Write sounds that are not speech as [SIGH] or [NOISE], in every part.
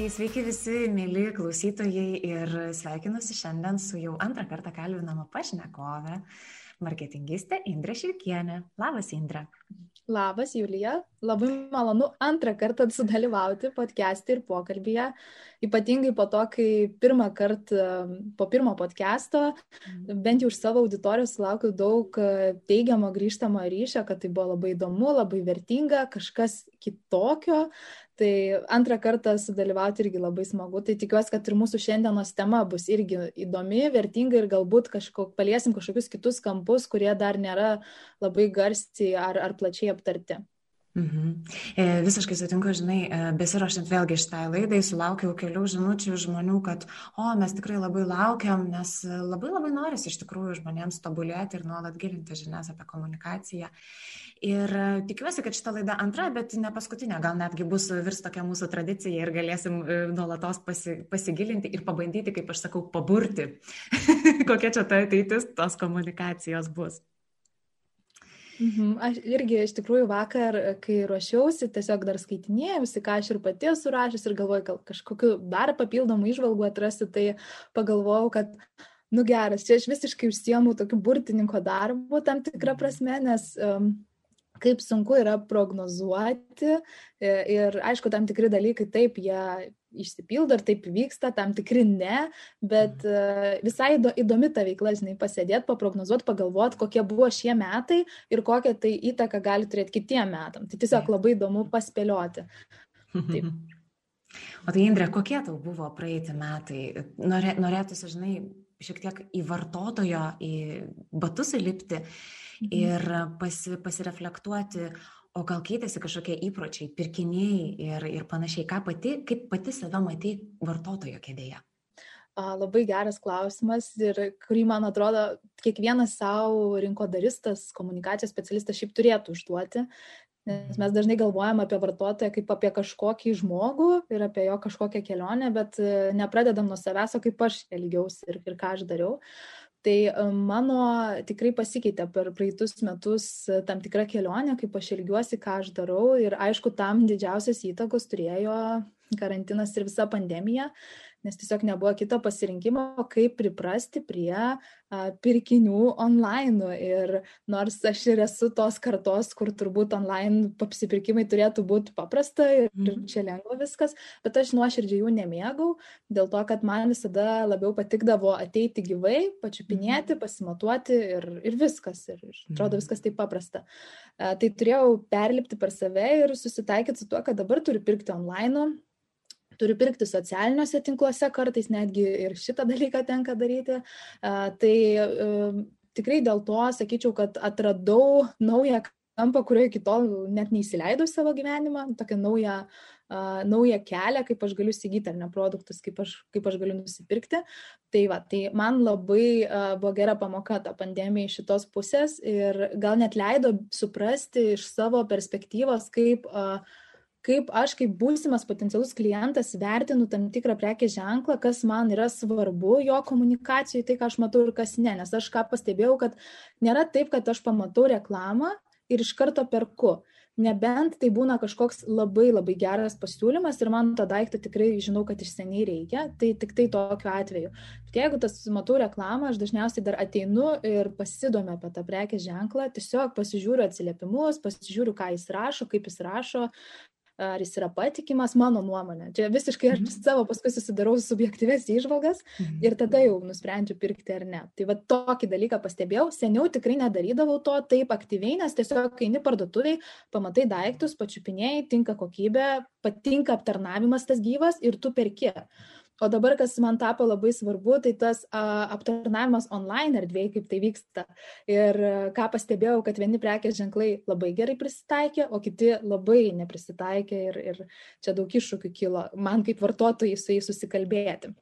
Tai sveiki visi, mėly klausytojai ir sveikinuosi šiandien su jau antrą kartą kalbinama pašnekovė, marketingistė Indrė Šilkienė. Labas, Indrė. Labas, Julija. Labai malonu antrą kartą sudalyvauti podcast'e ir pokalbėje. Ypatingai po to, kai pirmą kartą po pirmo podcast'o, mhm. bent jau iš savo auditorijos sulaukiu daug teigiamo grįžtamo ryšio, kad tai buvo labai įdomu, labai vertinga, kažkas kitokio, Tai antrą kartą sudalyvauti irgi labai smagu. Tai tikiuosi, kad ir mūsų šiandienos tema bus irgi įdomi, vertinga ir galbūt kažkok, paliesim kažkokius kitus kampus, kurie dar nėra labai garsiai ar, ar plačiai aptarti. Mhm. E, visiškai sutinku, žinai, e, besirašant vėlgi šitai laidai, sulaukiau kelių žinučių žmonių, kad, o, mes tikrai labai laukiam, nes labai labai norisi iš tikrųjų žmonėms tobulėti ir nuolat gilinti žinias apie komunikaciją. Ir e, tikiuosi, kad šita laida antra, bet ne paskutinė, gal netgi bus virs tokia mūsų tradicija ir galėsim e, nuolatos pasi, pasigilinti ir pabandyti, kaip aš sakau, paburti, [LAUGHS] kokia čia ta ateitis tos komunikacijos bus. Mhm. Aš irgi iš tikrųjų vakar, kai ruošiausi, tiesiog dar skaitinėjausi, ką aš ir pati esu rašęs ir galvoju, gal kažkokiu dar papildomų išvalgų atrasti, tai pagalvojau, kad nu geras, čia aš visiškai užsiemu tokiu burtininko darbu tam tikrą prasme, nes um, kaip sunku yra prognozuoti e, ir aišku, tam tikri dalykai taip, jie išsipildo ir taip vyksta, tam tikri ne, bet mhm. e, visai įdomi ta veikla, žinai, pasėdėti, paprognozuoti, pagalvoti, kokie buvo šie metai ir kokią tai įtaką gali turėti kitiem metam. Tai tiesiog labai įdomu paspėlioti. Taip. [LAUGHS] O tai Indrė, kokie tau buvo praeiti metai? Norė, norėtųsi, žinai, šiek tiek į vartotojo, į batus įlipti Mhm. ir pasi, pasireflektuoti, o gal keitėsi kažkokie įpročiai, pirkiniai ir, ir panašiai, ką pati, kaip pati save matai vartotojo kėdėje. Labai geras klausimas ir kurį, man atrodo, kiekvienas savo rinkodaristas, komunikacijos specialistas šiaip turėtų užduoti, nes mes dažnai galvojam apie vartotoją kaip apie kažkokį žmogų ir apie jo kažkokią kelionę, bet e, nepradedam nuo savęs, o kaip aš elgiausi ir, ir ką aš dariau. Tai e, mano tikrai pasikeitė per praeitus metus e, tam tikra kelionė, kaip aš ilgiuosi, ką aš darau. Ir aišku, tam didžiausias įtakos turėjo karantinas ir visa pandemija, nes tiesiog nebuvo kito pasirinkimo, kaip priprasti prie a, pirkinių online. Ir nors aš ir esu tos kartos, kur turbūt online apsipirkimai turėtų būti paprasta ir mm. čia lengva viskas, bet aš nuoširdžiai jų nemėgau, dėl to, kad man visada labiau patikdavo ateiti gyvai, pačiupinėti, mm. pasimatuoti ir, ir viskas. Ir, ir atrodo mhm. viskas taip paprasta. A, tai turėjau perlipti per save ir susitaikyti su tuo, kad dabar turiu pirkti online turiu pirkti socialiniuose tinkluose, kartais netgi ir šitą dalyką tenka daryti. Tai tikrai dėl to sakyčiau, kad atradau naują kampą, kurio iki tol net neįsileidau savo gyvenimą, tokią naują, uh, naują kelią, kaip aš galiu įsigyti ar ne produktus, kaip aš, kaip aš galiu nusipirkti. Tai va, tai man labai uh, buvo gera pamoka ta pandemija iš šitos pusės ir gal net leido suprasti iš savo perspektyvos, kaip uh, kaip aš kaip būsimas potencialus klientas vertinu tam tikrą prekės ženklą, kas man yra svarbu jo komunikacijai, tai ką aš matau ir kas ne. Nes aš ką pastebėjau, kad nėra taip, kad aš pamatau reklamą ir iš karto perku. Nebent tai būna kažkoks labai labai geras pasiūlymas ir man to daikto tikrai žinau, kad iš seniai reikia, tai tik tai tokiu atveju. Bet jeigu tas matau reklamą, aš dažniausiai dar ateinu ir pasidomiu apie tą prekės ženklą, tiesiog pasižiūriu atsiliepimus, pasižiūriu, ką jis rašo, kaip jis rašo, ar jis yra patikimas, mano nuomonė. Čia visiškai aš mhm. savo paskui susidarau subjektyves įžvalgas mhm. ir tada jau nusprendžiu pirkti ar ne. Tai va tokį dalyką pastebėjau, seniau tikrai nedarydavau to taip aktyviai, nes tiesiog eini parduotuviai, pamatai daiktus, pačiupinėjai, tinka kokybė, patinka aptarnavimas tas gyvas ir tu perki. O dabar, kas man tapo labai svarbu, tai tas aptarnavimas online erdvėje, kaip tai vyksta. Ir a, ką pastebėjau, kad vieni prekės ženklai labai gerai prisitaikė, o kiti labai neprisitaikė ir, ir čia daug iššūkių kilo man kaip vartotojai su jais susikalbėti.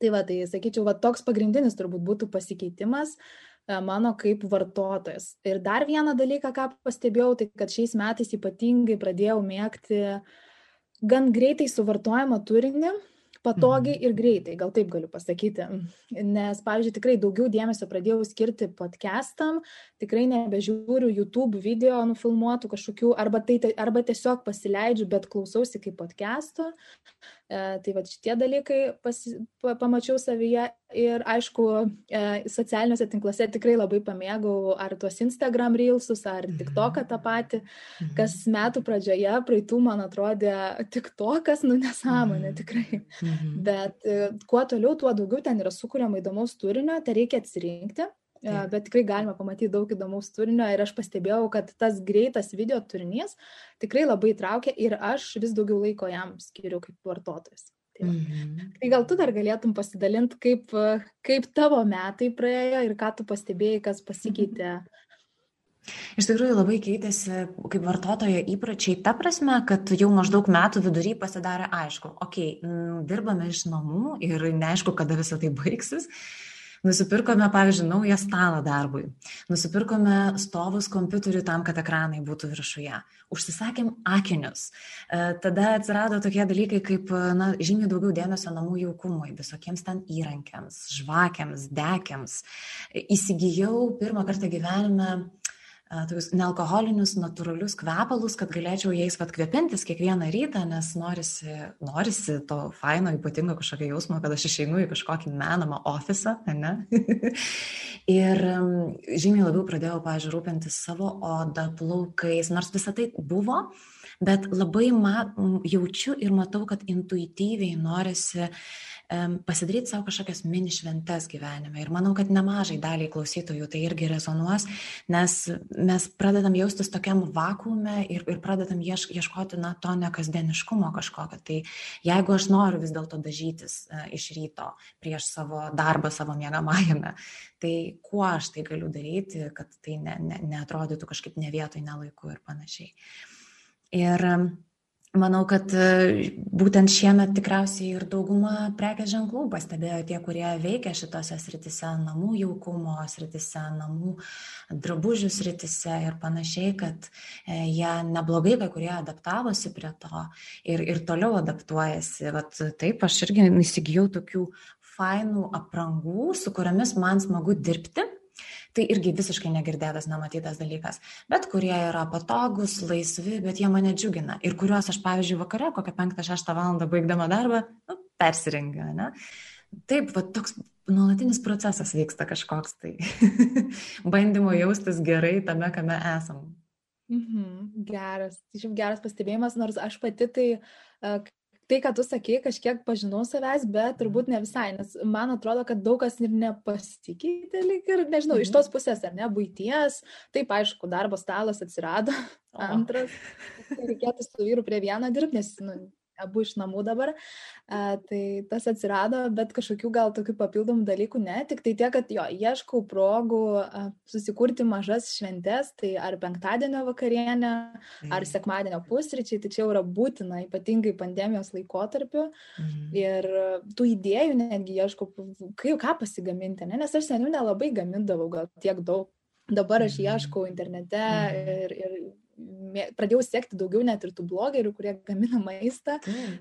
Tai va, tai sakyčiau, va, toks pagrindinis turbūt būtų pasikeitimas mano kaip vartotojas. Ir dar vieną dalyką, ką pastebėjau, tai kad šiais metais ypatingai pradėjau mėgti gan greitai suvartojamą turinį, patogiai mhm. ir greitai, gal taip galiu pasakyti. Nes, pavyzdžiui, tikrai daugiau dėmesio pradėjau skirti podcastam, tikrai nebežiūriu YouTube video nufilmuotų kažkokių, arba, tai, arba tiesiog pasileidžiu, bet klausausi kaip podcast'o. E, tai va šitie dalykai pasi, pa, pamačiau savyje ir aišku, e, socialiniuose tinkluose tikrai labai pamėgau ar tuos Instagram reelsus, ar mhm. TikToką tą patį, mhm. kas metų pradžioje, praeitų man atrodė TikTokas, nu nesąmonė mhm. tikrai. Bet e, kuo toliau, tuo daugiau ten yra sukūriama įdomaus turinio, tai reikia atsirinkti Taip. bet tikrai galima pamatyti daug įdomaus turinio ir aš pastebėjau, kad tas greitas video turinys tikrai labai traukia ir aš vis daugiau laiko jam skiriu kaip vartotojas. Tai, mm -hmm. tai gal tu dar galėtum pasidalinti, kaip, kaip tavo metai praėjo ir ką tu pastebėjai, kas pasikeitė. Mm -hmm. Iš tikrųjų labai keitėsi kaip vartotojo įpročiai ta prasme, kad jau maždaug metų vidury pasidarė aišku, okei, okay, dirbame iš namų ir neaišku, kada visą tai baigsis, Nusipirkome, pavyzdžiui, naują stalą darbui. Nusipirkome stovus kompiuteriui tam, kad ekranai būtų viršuje. Užsisakėm akinius. E, tada atsirado tokie dalykai kaip na, žymiai daugiau dėmesio namų jaukumui, visokiems ten įrankiams, žvakiams, dekiams. Įsigijau pirmą kartą gyvenime tokius nealkoholinius, natūralius kvepalus, kad galėčiau jais vat kvepintis kiekvieną rytą, nes norisi, norisi to faino, ypatingo kažkokio jausmo, kad aš išeinu į kažkokį menamą ofisą, ne? [LAUGHS] ir žymiai labiau pradėjau, pažiūrėjau, rūpintis savo odą, plaukais, nors visą tai buvo, bet labai ma, jaučiu ir matau, kad intuityviai norisi uh, pasidaryti savo kažkokias mini šventes gyvenime. Ir manau, kad nemažai daliai klausytojų tai irgi rezonuos, nes mes pradedam jaustis tokiam vakuume ir, ir pradedam ieš, ieškoti, na, to nekasdieniškumo kažkokio. Tai jeigu aš noriu vis dėlto dažytis uh, iš ryto prieš savo darbą savo mėgamajame, tai kuo aš tai galiu daryti, kad tai ne, ne, neatrodytų kažkaip ne vietoj, ne laiku ir panašiai. Ir um, Manau, kad e, būtent šiemet tikriausiai ir dauguma prekės ženklų pastebėjo tie, kurie veikia šitose sritise, namų jaukumo sritise, namų drabužių sritise ir panašiai, kad e, jie neblogai kai kurie adaptavosi prie to ir, ir toliau adaptuojasi. Vat taip, aš irgi įsigijau tokių fainų aprangų, su kuriamis man smagu dirbti tai irgi visiškai negirdėtas, nematytas dalykas, bet kurie yra patogus, laisvi, bet jie mane džiugina ir kuriuos aš, pavyzdžiui, vakare, kokią 5-6 valandą baigdama darbą, nu, persirengiu, ne? Taip, va, toks nuolatinis procesas vyksta kažkoks tai. [LAUGHS] Bandymo jaustis gerai tame, kame esam. Mhm, geras, iš jų geras pastebėjimas, nors aš pati tai, tai, ką tu sakei, kažkiek pažinau savęs, bet turbūt ne visai, nes man atrodo, kad daug kas ir nepasikeitė, lyg ir, nežinau, mhm. iš tos pusės, ar ne, būties, taip, aišku, darbo stalas atsirado, antras, [LAUGHS] reikėtų su vyru prie vieno dirbti, nes, nu, abu iš namų dabar, a, tai tas atsirado, bet kažkokių gal tokių papildomų dalykų ne, tik tai tiek, kad jo, ieškau progų a, susikurti mažas šventes, tai ar penktadienio vakarienę, ar sekmadienio pusryčiai, tai čia jau yra būtina, ypatingai pandemijos laikotarpiu. Mm. Ir tų idėjų netgi ieškau, kai, ką pasigaminti, ne? nes aš seniau nelabai gamindavau gal tiek daug. Dabar aš mhm. ieškau internete mm. ir, ir pradėjau sekti daugiau net ir tų blogerių, kurie gamina maistą mm.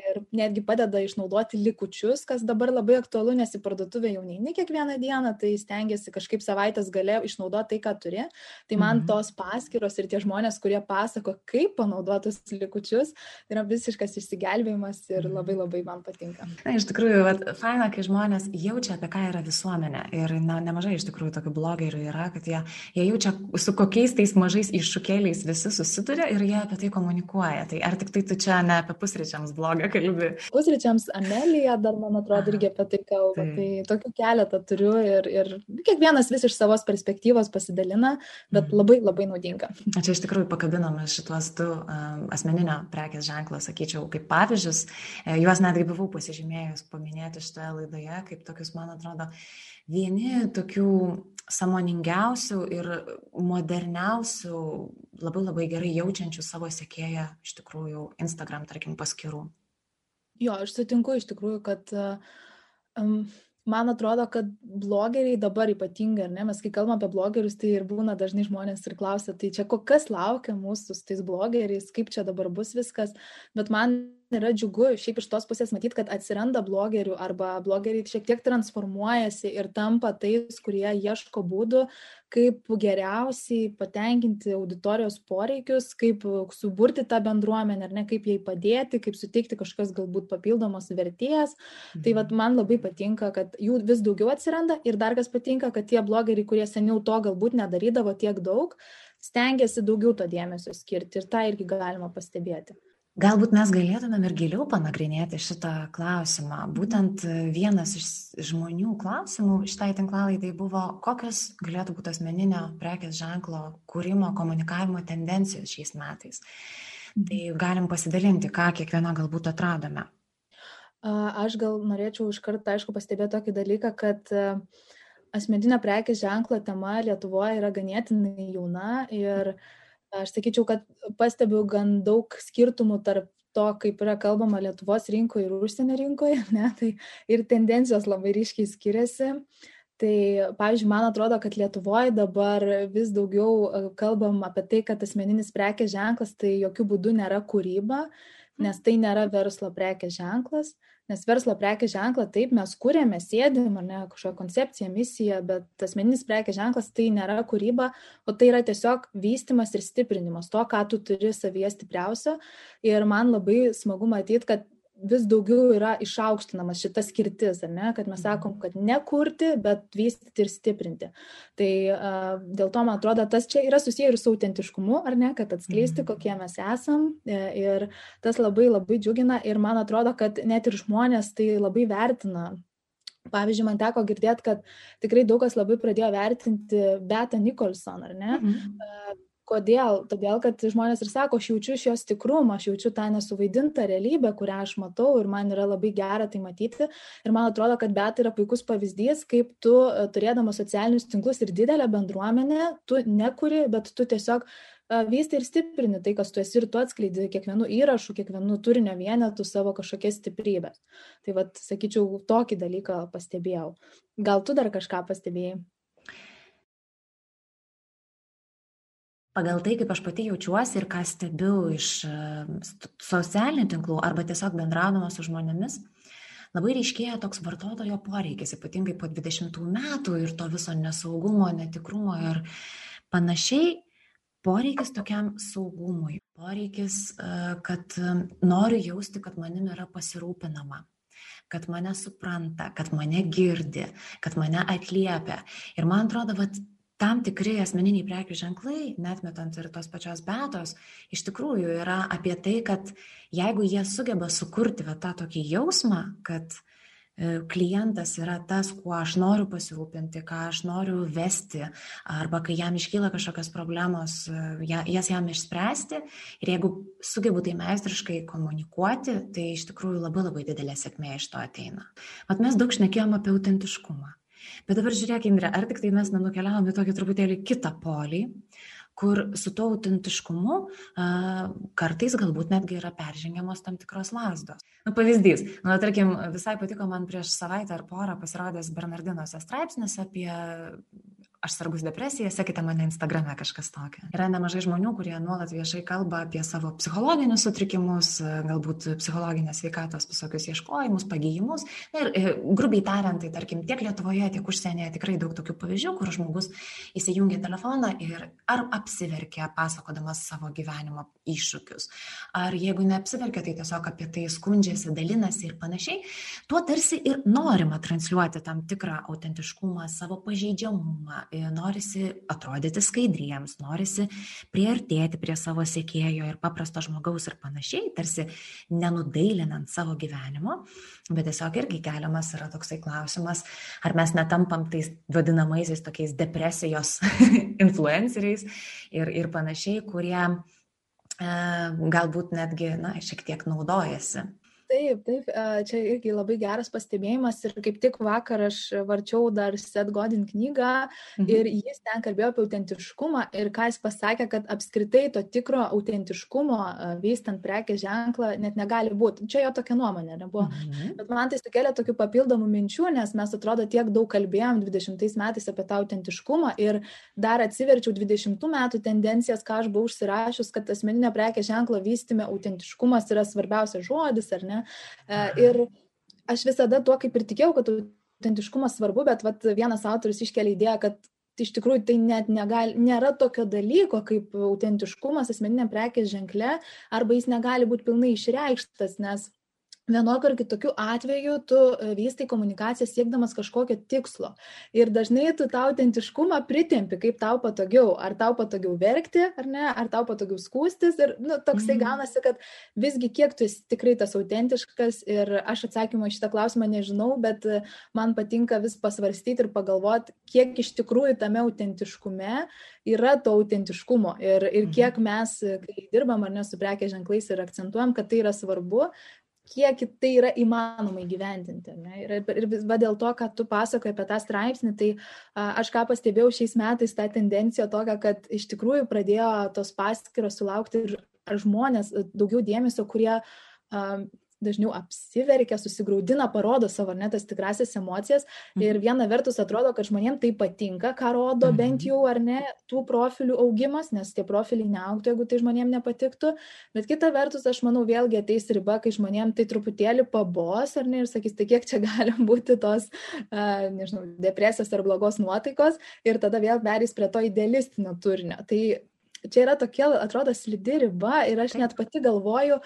ir netgi padeda išnaudoti likučius, kas dabar labai aktualu, nes į parduotuvę jau neini kiekvieną dieną, tai stengiasi kažkaip savaitės gale išnaudoti tai, ką turi. Tai man mm. tos paskiros ir tie žmonės, kurie pasako, kaip panaudotus likučius, yra visiškas išsigelbėjimas ir mm. labai labai man patinka. Na, iš tikrųjų, vat, faina, kai žmonės jaučia, apie ką yra visuomenė. Ir na, nemažai iš tikrųjų tokių blogerių yra, kad jie, jie jaučia, su kokiais tais mažais iššūkėliais visi susiduria ir jie apie tai komunikuoja. Tai ar tik tai tu čia ne apie pusryčiams blogą kalbi? Pusryčiams Amelija dar, man atrodo, irgi apie tai kalba. Tai, tai tokių keletą turiu ir, ir kiekvienas vis iš savos perspektyvos pasidalina, bet mhm. labai labai naudinga. Čia iš tikrųjų pakabinome šituos du um, asmeninio prekės ženklą, sakyčiau, kaip pavyzdžius. E, juos netgi buvau pasižymėjus paminėti šitoje laidoje, kaip tokius, man atrodo, vieni tokių samoningiausių ir moderniausių, labai labai gerai jaučiančių savo sekėją iš tikrųjų Instagram, tarkim, paskirų. Jo, aš sutinku iš tikrųjų, kad um, man atrodo, kad blogeriai dabar ypatingai, ar ne, mes kai kalbame apie blogerius, tai ir būna dažnai žmonės ir klausia, tai čia kas laukia mūsų su tais blogeriais, kaip čia dabar bus viskas, bet man yra džiugu šiaip iš tos pusės matyt, kad atsiranda blogerių arba blogeriai šiek tiek transformuojasi ir tampa tais, kurie ieško būdų, kaip geriausiai patenkinti auditorijos poreikius, kaip suburti tą bendruomenę, ar ne, kaip jai padėti, kaip suteikti kažkokios galbūt papildomos vertės. Mhm. Tai vad man labai patinka, kad jų vis daugiau atsiranda ir dar kas patinka, kad tie blogeriai, kurie seniau to galbūt nedarydavo tiek daug, stengiasi daugiau to dėmesio skirti ir tą irgi galima pastebėti. Galbūt mes galėtumėm ir giliau panagrinėti šitą klausimą. Būtent vienas iš žmonių klausimų šitai tinklalaidai buvo, kokios galėtų būti asmeninio prekės ženklo kūrimo, komunikavimo tendencijos šiais metais. Tai galim pasidalinti, ką kiekviena galbūt atradome. Aš gal norėčiau iš karto, aišku, pastebėti tokį dalyką, kad asmeninio prekės ženklo tema Lietuvoje yra ganėtinai jauna ir uh, aš sakyčiau, kad pastebiu gan daug skirtumų tarp to, kaip yra kalbama Lietuvos rinkoje ir užsienio rinkoje, ne, tai ir tendencijos labai ryškiai skiriasi. Tai, pavyzdžiui, man atrodo, kad Lietuvoje dabar vis daugiau e, kalbam apie tai, kad asmeninis prekės ženklas tai jokių būdų nėra kūryba, nes tai nėra verslo prekės ženklas, nes verslo prekės ženklą taip mes kūrėme, sėdim, ar ne, kažkokią koncepciją, misiją, bet asmeninis prekės ženklas tai nėra kūryba, o tai yra tiesiog vystimas ir stiprinimas to, ką tu turi savyje stipriausio. Ir man labai smagu matyti, kad vis daugiau yra išaukštinamas šita skirtis, ne, kad mes sakom, kad ne kurti, bet vystyti ir stiprinti. Tai uh, dėl to, man atrodo, tas čia yra susiję ir su autentiškumu, ar ne, kad atskleisti, mhm. kokie mes esam. E, ir tas labai labai džiugina ir man atrodo, kad net ir žmonės tai labai vertina. Pavyzdžiui, man teko girdėti, kad tikrai daug kas labai pradėjo vertinti Betą Nicholson, ar ne? Mhm. Kodėl? Todėl, kad žmonės ir sako, aš jaučiu iš jos tikrumą, aš jaučiu tą nesuvaidintą realybę, kurią aš matau ir man yra labai gera tai matyti. Ir man atrodo, kad bet yra puikus pavyzdys, kaip tu e, turėdama socialinius tinklus ir didelę bendruomenę, tu nekuri, bet tu tiesiog e, vystai ir stiprini tai, kas tu esi ir tu atskleidi kiekvienų įrašų, kiekvienų turinio vienetų savo kažkokias stiprybės. Tai vad, sakyčiau, tokį dalyką pastebėjau. Gal tu dar kažką pastebėjai? Pagal tai, kaip aš pati jaučiuosi ir ką stebiu iš socialinių tinklų arba tiesiog bendraudama su žmonėmis, labai ryškėja toks vartotojo poreikis, ypatingai po 20 metų ir to viso nesaugumo, netikrumo ir panašiai. Poreikis tokiam saugumui, poreikis, e, kad noriu jausti, kad manim yra pasirūpinama, kad mane supranta, kad mane girdi, kad mane atliepia. Ir man atrodo, vat, tam tikri asmeniniai prekių ženklai, netmetant ir tos pačios betos, iš tikrųjų yra apie tai, kad jeigu jie sugeba sukurti va, tą tokį jausmą, kad e, klientas yra tas, kuo aš noriu pasirūpinti, ką aš noriu vesti, arba kai jam iškyla kažkokios problemos, e, jas jam išspręsti. Ir jeigu sugebu tai meistriškai komunikuoti, tai iš tikrųjų labai labai didelė sėkmė iš to ateina. Mat mes daug šnekėjom apie autentiškumą. Bet dabar žiūrėk, Indrė, ar tik tai mes nenukeliavom į tokį truputėlį kitą polį, kur su to autentiškumu a, kartais galbūt netgi yra peržengiamos tam tikros lasdos. Nu, pavyzdys, nu, tarkim, visai patiko man prieš savaitę ar porą pasirodęs Bernardinuose straipsnis apie aš sergus depresija, sekite mane Instagrame kažkas tokio. Yra nemažai žmonių, kurie nuolat viešai kalba apie savo psichologinius sutrikimus, galbūt psichologinės veikatos visokius ieškojimus, pagyjimus. Ir e, grubiai tariant, tai tarkim tiek Lietuvoje, tiek užsienyje tikrai daug tokių pavyzdžių, kur žmogus įsijungia telefoną ir ar apsiverkia pasakodamas savo gyvenimo iššūkius. Ar jeigu neapsiverkia, tai tiesiog apie tai skundžiasi, dalinasi ir panašiai. Tuo tarsi ir norima transliuoti tam tikrą autentiškumą, savo pažeidžiamumą, norisi atrodyti skaidriems, norisi priartėti prie savo sėkėjo ir paprasto žmogaus ir panašiai, tarsi nenudailinant savo gyvenimo, bet tiesiog irgi keliamas yra toksai klausimas, ar mes netampam tais vadinamaisiais tokiais depresijos [LAUGHS] influenceriais ir, ir panašiai, kurie e, galbūt netgi, na, šiek tiek naudojasi taip taip čia irgi labai geras pastebėjimas ir kaip tik vakar aš varčiau dar Seth Godin knygą mhm. ir jis ten kalbėjo apie autentiškumą ir ką jis pasakė, kad apskritai to tikro autentiškumo vystant prekės ženklą net negali būti. Čia jo tokia nuomonė nebuvo. Mhm. Bet man tai sukėlė tokių papildomų minčių, nes mes atrodo tiek daug kalbėjom 20 metais apie tą autentiškumą ir dar atsiverčiau 20 metų tendencijas, ką aš buvau užsirašius, kad asmeninio prekės ženklo vystime autentiškumas yra svarbiausias žodis, ar ne? Ne? Ir aš visada tuo kaip ir tikėjau, kad autentiškumas svarbu, bet vat, vienas autorius iškelia idėją, kad iš tikrųjų tai net negali, nėra tokio dalyko kaip autentiškumas asmeniniam prekės ženkle, arba jis negali būti pilnai išreikštas, nes vienokiu ar kitokiu atveju tu e, vystai komunikaciją siekdamas kažkokio tikslo. Ir dažnai tu tą autentiškumą pritempi, kaip tau patogiau. Ar tau patogiau verkti, ar ne, ar tau patogiau skūstis. Ir nu, toksai mm. gaunasi, kad visgi kiek tu esi tikrai tas autentiškas. Ir aš atsakymą į šitą klausimą nežinau, bet e, man patinka vis pasvarstyti ir pagalvoti, kiek iš tikrųjų tame autentiškume yra to autentiškumo. Ir, ir mhm. kiek mes, kai dirbam ar ne su prekės ženklais ir akcentuojam, kad tai yra svarbu, kiek tai yra įmanoma įgyvendinti. Ne? Ir, ir va dėl to, kad tu pasakoji apie tą straipsnį, tai a, aš ką pastebėjau šiais metais tą tendenciją tokią, kad iš tikrųjų pradėjo tos paskiros sulaukti ir žmonės daugiau dėmesio, kurie a, dažniau apsiverkia, susigaudina, parodo savo net tas tikrasias emocijas. Mhm. Ir viena vertus atrodo, kad žmonėms tai patinka, ką rodo mhm. bent jau ar ne tų profilių augimas, nes tie profiliai neauktų, jeigu tai žmonėms nepatiktų. Bet kita vertus, aš manau, vėlgi ateis riba, kai žmonėms tai truputėlį pabos ar ne ir sakys, tai kiek čia gali [LAUGHS] būti tos, uh, nežinau, depresijos ar blogos nuotaikos ir tada vėl perės prie to idealistinio turinio. Tai čia yra tokia, atrodo, slidi riba ir aš net pati galvoju,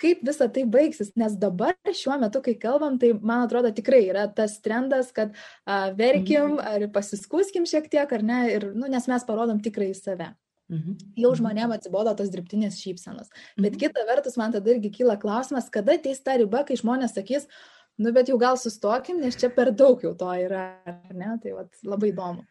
kaip visa tai baigsis, nes dabar šiuo metu, kai kalbam, tai man atrodo tikrai yra tas trendas, kad verkim mhm. ar pasiskuskim šiek tiek, ar ne, ir, nu, nes mes parodom tikrai save. Mhm. Jau mhm. žmonėm atsibodo tos dirbtinės šypsenos. Bet kita vertus, man tada irgi kyla klausimas, kada ateis ta riba, kai žmonės sakys, nu bet jau gal sustokim, nes čia per daug jau to yra, ar ne? Tai vat, labai įdomu.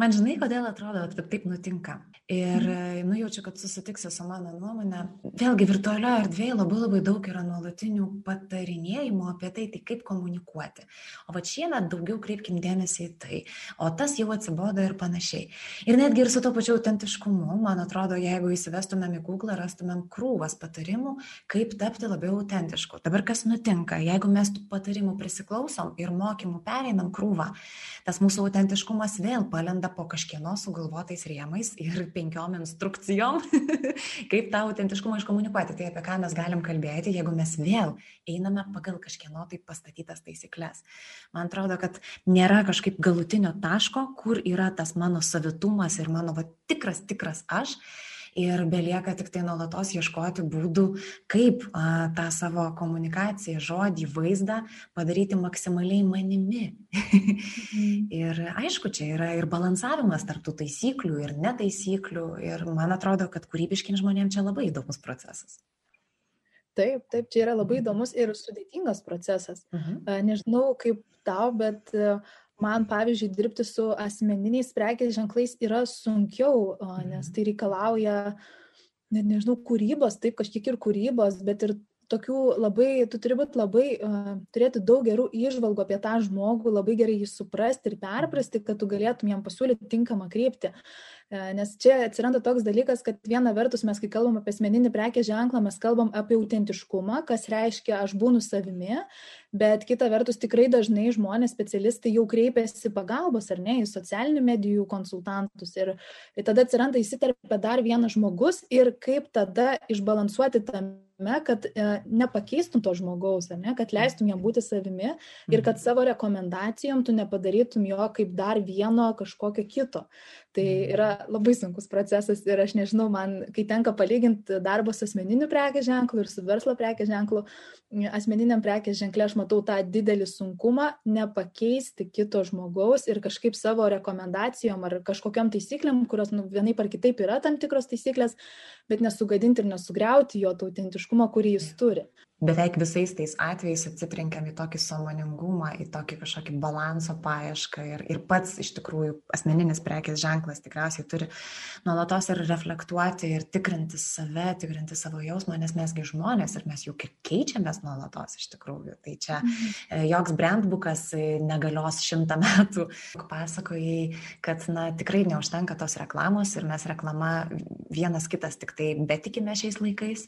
Man žinai, kodėl atrodo, kad taip nutinka. Ir mhm. nujaučiu, kad susitiksi su mano nuomonė. Vėlgi, virtualioje erdvėje labai labai daug yra nuolatinių patarinėjimų apie tai, tai kaip komunikuoti. O va šiemet daugiau kreipkim dėmesį į tai. O tas jau atsibodo ir panašiai. Ir netgi ir su to pačiu autentiškumu, man atrodo, jeigu įsivestumėm į Google, rastumėm krūvas patarimų, kaip tapti labiau autentišku. Dabar kas nutinka, jeigu mes tų patarimų prisiklausom ir mokymų pereinam krūvą, tas mūsų autentiškumas vėl palenda po kažkieno sugalvotais rėmais ir penkiom instrukcijom, [LAUGHS] kaip tą autentiškumą iškomunikuoti. Tai apie ką mes galim kalbėti, jeigu mes vėl einame pagal kažkieno tai pastatytas taisyklės. Man atrodo, kad nėra kažkaip galutinio taško, kur yra tas mano savitumas ir mano va, tikras, tikras aš ir belieka tik tai nuolatos ieškoti būdų, kaip a, tą savo komunikaciją, žodį, vaizdą padaryti maksimaliai manimi. Mhm. [LAUGHS] ir aišku, čia yra ir balansavimas tarptų taisyklių ir netaisyklių ir man atrodo, kad kūrybiškiam žmonėms čia labai įdomus procesas. Taip, taip, čia yra labai mhm. įdomus ir sudėtingas procesas. Uh mhm. -huh. Nežinau kaip tau, bet man, pavyzdžiui, dirbti su asmeniniais prekės ženklais yra sunkiau, nes mhm. tai reikalauja, net nežinau, kūrybos, taip, kažkiek ir kūrybos, bet ir tokių labai, tu turi būti labai, uh, turėti daug gerų išvalgų apie tą žmogų, labai gerai jį suprasti ir perprasti, kad tu galėtum jam pasiūlyti tinkamą kryptį. Uh, nes čia atsiranda toks dalykas, kad viena vertus mes, kai kalbam apie asmeninį prekės ženklą, mes kalbam apie autentiškumą, kas reiškia aš būnu savimi, bet kita vertus tikrai dažnai žmonės, specialistai jau kreipiasi pagalbos ar ne į socialinių medijų konsultantus ir, ir tada atsiranda įsiterpia dar vienas žmogus ir kaip tada išbalansuoti tame, kad e, nepakeistum to žmogaus, ne, kad leistum jam būti savimi ir kad mhm. savo rekomendacijom tu nepadarytum jo kaip dar vieno kažkokio kito. Tai yra labai sunkus procesas ir aš nežinau, man, kai tenka palyginti darbą su asmeniniu prekės ženklu ir su verslo prekės ženklu, asmeniniam prekės ženklė aš matau tą didelį sunkumą nepakeisti kito žmogaus ir kažkaip savo rekomendacijom ar kažkokiam taisyklėm, kurios nu, vienaip ar kitaip yra tam tikros taisyklės, bet nesugadinti ir nesugriauti jo autentiškumo, kurį jis turi beveik visais tais atvejais atsitrenkiam į tokį sąmoningumą, į tokį kažkokį balanso paiešką ir, ir pats iš tikrųjų asmeninis prekės ženklas tikriausiai turi nuolatos ir reflektuoti ir tikrinti save, tikrinti savo jausmą, nes mesgi žmonės ir mes juk ir keičiamės nuolatos iš tikrųjų. Tai čia mhm. joks brandbukas negalios šimtą metų. Pasakojai, kad na, tikrai neužtenka tos reklamos ir mes reklama vienas kitas tik tai betikime šiais laikais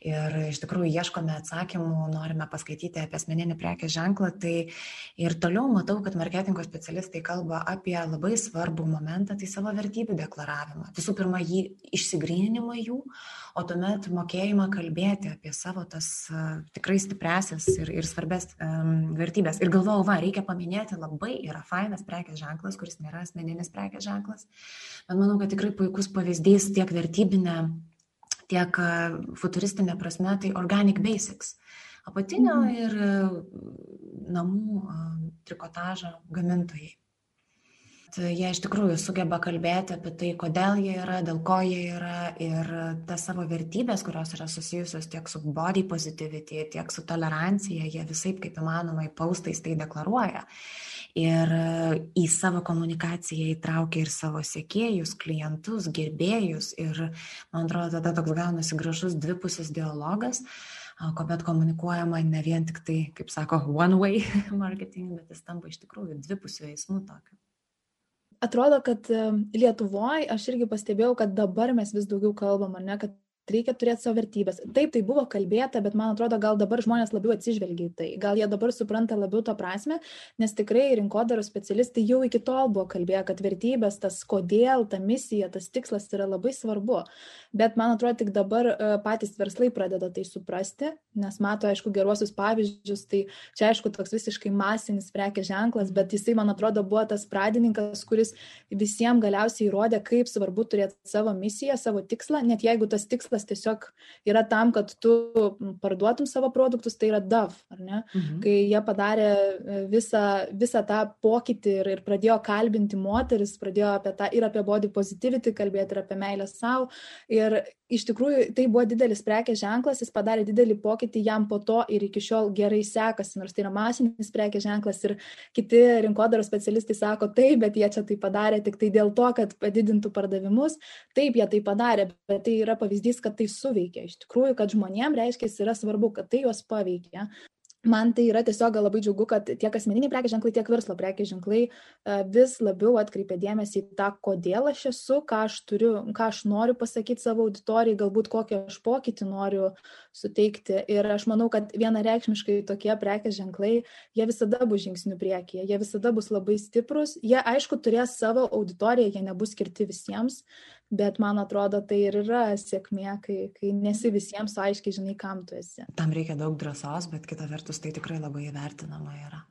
ir iš tikrųjų ieškome atsakymų, norime paskaityti apie asmeninį prekės ženklą, tai ir toliau matau, kad marketingo specialistai kalba apie labai svarbų momentą, tai savo vertybių deklaravimą. Visų pirma, jį išsigryninimą jų, o tuomet mokėjimą kalbėti apie savo tas uh, tikrai stipresias ir, ir svarbės um, vertybės. Ir galvojau, va, reikia paminėti, labai yra fainas prekės ženklas, kuris nėra asmeninis prekės ženklas, bet manau, kad tikrai puikus pavyzdys tiek vertybinė tiek futuristinė prasme, tai organic basics. Apatinio mhm. ir namų trikotažo gamintojai. Tai jie iš tikrųjų sugeba kalbėti apie tai, kodėl jie yra, dėl ko jie yra ir tas savo vertybės, kurios yra susijusios tiek su body positivity, tiek su tolerancija, jie visai kaip įmanoma į paustais tai deklaruoja ir į savo komunikaciją įtraukia ir savo sekėjus, klientus, gerbėjus ir, man atrodo, tada toks gaunasi gražus dvipusis dialogas, kuomet komunikuojama ne vien tik tai, kaip sako, one way [LAUGHS] marketing, bet jis tampa iš tikrųjų dvipusių eismų tokiu. Atrodo, kad Lietuvoje aš irgi pastebėjau, kad dabar mes vis daugiau kalbam, ne, kad reikia turėti savo vertybės. Taip, tai buvo kalbėta, bet man atrodo, gal dabar žmonės labiau atsižvelgia į tai. Gal jie dabar supranta labiau to prasme, nes tikrai rinkodaros specialistai jau iki tol buvo kalbėję, kad vertybės, tas kodėl, ta misija, tas tikslas yra labai svarbu. Bet man atrodo, tik dabar e, patys verslai pradeda tai suprasti, nes mato, aišku, geruosius pavyzdžius. Tai čia, aišku, toks visiškai masinis prekės ženklas, bet jisai, man atrodo, buvo tas pradininkas, kuris visiems galiausiai įrodė, kaip svarbu turėti savo misiją, savo tikslą, net jeigu tas tikslas tikslas tiesiog yra tam, kad tu parduotum savo produktus, tai yra DAV, ar ne? Mhm. Kai jie padarė e, visą, visą tą pokytį ir, ir pradėjo kalbinti moteris, pradėjo apie tą ir apie body positivity kalbėti, ir apie meilę savo. Ir iš tikrųjų tai buvo didelis prekės ženklas, jis padarė didelį pokytį, jam po to ir iki šiol gerai sekasi, nors tai yra masinis prekės ženklas ir kiti rinkodaros specialistai sako, taip, bet jie čia tai padarė tik tai dėl to, kad padidintų pardavimus. Taip, jie tai padarė, bet tai yra pavyzdys, kad tai suveikia. Iš tikrųjų, kad žmonėms reiškia, yra svarbu, kad tai juos paveikia man tai yra tiesiog labai džiugu, kad tiek asmeniniai prekės ženklai, tiek verslo prekės ženklai e, vis labiau atkreipia dėmesį į tą, kodėl aš esu, ką aš turiu, ką aš noriu pasakyti savo auditorijai, galbūt kokį aš pokytį noriu suteikti. Ir aš manau, kad vienareikšmiškai tokie prekės ženklai, jie visada bus žingsnių priekyje, jie visada bus labai stiprus, jie aišku turės savo auditoriją, jie nebus skirti visiems, bet man atrodo tai ir yra sėkmė, kai, kai nesi visiems aiškiai žinai, kam tu esi. Tam reikia daug drąsos, bet kita vertus tai tikrai labai įvertinama yra.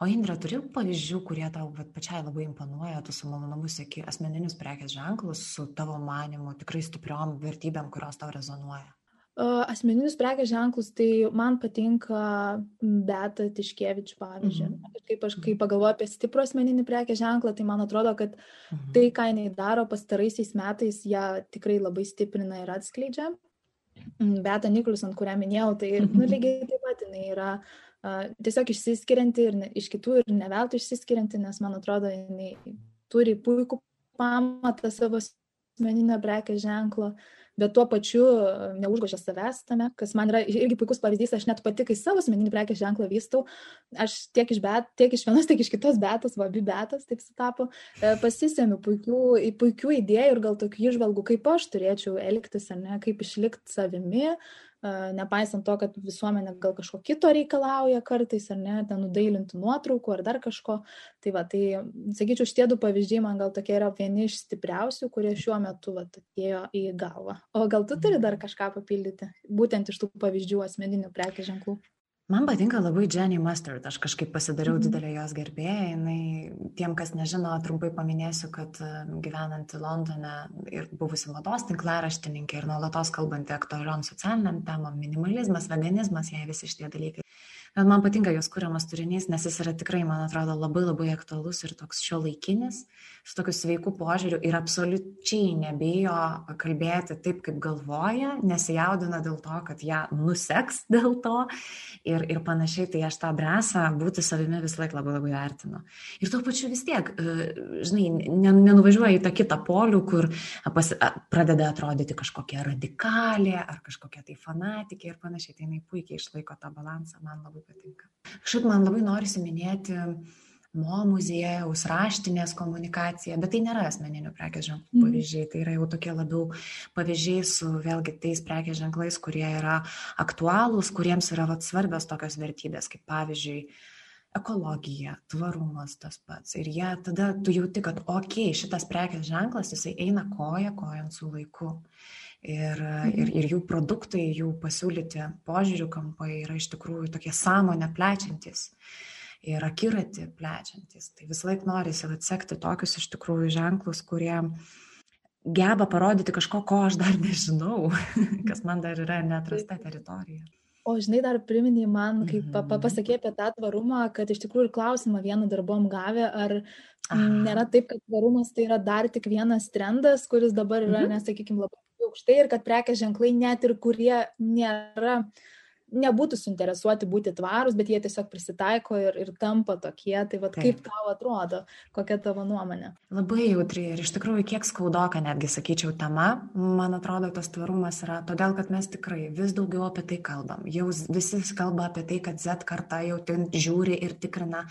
O Indra, turi pavyzdžių, kurie tau vat, pačiai labai imponuoja, tu su malonumu sėki asmeninius prekės ženklus su tavo manimu, tikrai stipriom vertybėm, kurios tau rezonuoja? Asmeninius prekės ženklus, tai man patinka Beta Tiškevič, pavyzdžiui. Mhm. Kaip aš, kai mhm. pagalvoju apie stiprų asmeninį prekės ženklą, tai man atrodo, kad mhm. tai, ką jinai daro pastaraisiais metais, ją tikrai labai stiprina ir atskleidžia. Beta Niklus, ant kurią minėjau, tai nu, mhm. lygiai taip pat jinai yra uh, tiesiog išsiskirianti ir ne, iš kitų ir neveltui išsiskirianti, nes man atrodo, jinai turi puikų pamatą savo asmeninio prekės ženklo. Uh, bet tuo pačiu e, neužgožia savęs tame, kas man yra irgi puikus pavyzdys, aš net pati, kai savo asmeninį prekės ženklą vystau, aš tiek iš, bet, tiek iš vienos, [LAUGHS] tiek iš kitos betos, va, abi betos, taip sutapo, e, pasisėmiu puikių, puikių idėjų ir gal tokių išvalgų, kaip aš turėčiau elgtis, ar ne, kaip išlikti savimi, nepaisant to, kad visuomenė gal kažko kito reikalauja kartais, ar ne, ten nudailintų nuotraukų ar dar kažko. Tai va, tai, sakyčiau, šitie du pavyzdžiai man gal tokie yra vieni iš stipriausių, kurie šiuo metu va, atėjo į galvą. O gal tu turi dar kažką papildyti, būtent iš tų pavyzdžių asmeninių prekės ženklų? Man patinka labai Jenny Mustard, aš kažkaip pasidariau -hmm. didelę jos gerbėją. Jinai, tiem, kas nežino, trumpai paminėsiu, kad e, gyvenanti Londone ir buvusi mados tinklaraštininkė ir nuolatos kalbanti aktualiom socialiniam temam, minimalizmas, veganizmas, jai visi šitie dalykai bet man patinka jos kuriamas turinys, nes jis yra tikrai, man atrodo, labai labai aktualus ir toks šio laikinis, su tokiu sveiku požiūriu ir absoliučiai nebijo kalbėti taip, kaip galvoja, nesijaudina dėl to, kad ją nuseks [LAUGHS] dėl to ir, ir panašiai, tai aš tą drąsą būti savimi vis laik labai labai vertinu. Ir tuo pačiu vis tiek, e, žinai, nenuvažiuoja į tą kitą polių, kur pas, pradeda atrodyti kažkokia radikalė ar kažkokia tai fanatikė ir panašiai, tai jinai puikiai išlaiko tą balansą, man labai patinka. Kažkaip man labai norisi minėti mo muziejaus, raštinės komunikacija, bet tai nėra asmeninių prekės ženklų mhm. pavyzdžiai, tai yra jau tokie labiau pavyzdžiai su vėlgi tais prekės ženklais, kurie yra aktualūs, kuriems yra vat, svarbios tokios vertybės, kaip pavyzdžiui, ekologija, tvarumas tas pats. Ir jie tada tu jauti, kad, okei, šitas prekės ženklas, jisai eina koja kojant su laiku. Ir, mhm. ir, ir jų produktai, jų pasiūlyti požiūrių kampai yra iš tikrųjų tokie sąmonę plečiantis ir akiratį plečiantis. Tai vis laik norisi atsekti tokius iš tikrųjų ženklus, kurie geba parodyti kažko, ko aš dar nežinau, [LAUGHS] kas man dar yra neatrasta teritorija. O žinai, dar priminė man, kai pa, pa, mhm. pasakė apie tą tvarumą, kad iš tikrųjų ir klausimą vieną darbom gavę, ar nėra taip, kad tvarumas tai yra dar tik vienas trendas, kuris dabar yra, mhm. nesakykime, labai aukštai ir kad prekės ženklai net ir kurie nėra nebūtų suinteresuoti būti tvarūs, bet jie tiesiog prisitaiko ir, ir tampa tokie. Tai vad kaip tau atrodo, kokia tavo nuomonė? Labai jautri ir iš tikrųjų kiek skaudoka netgi sakyčiau tema, man atrodo, tas tvarumas yra todėl, kad mes tikrai vis daugiau apie tai kalbam. Jau visi kalba apie tai, kad Z karta jau ten žiūri ir tikrina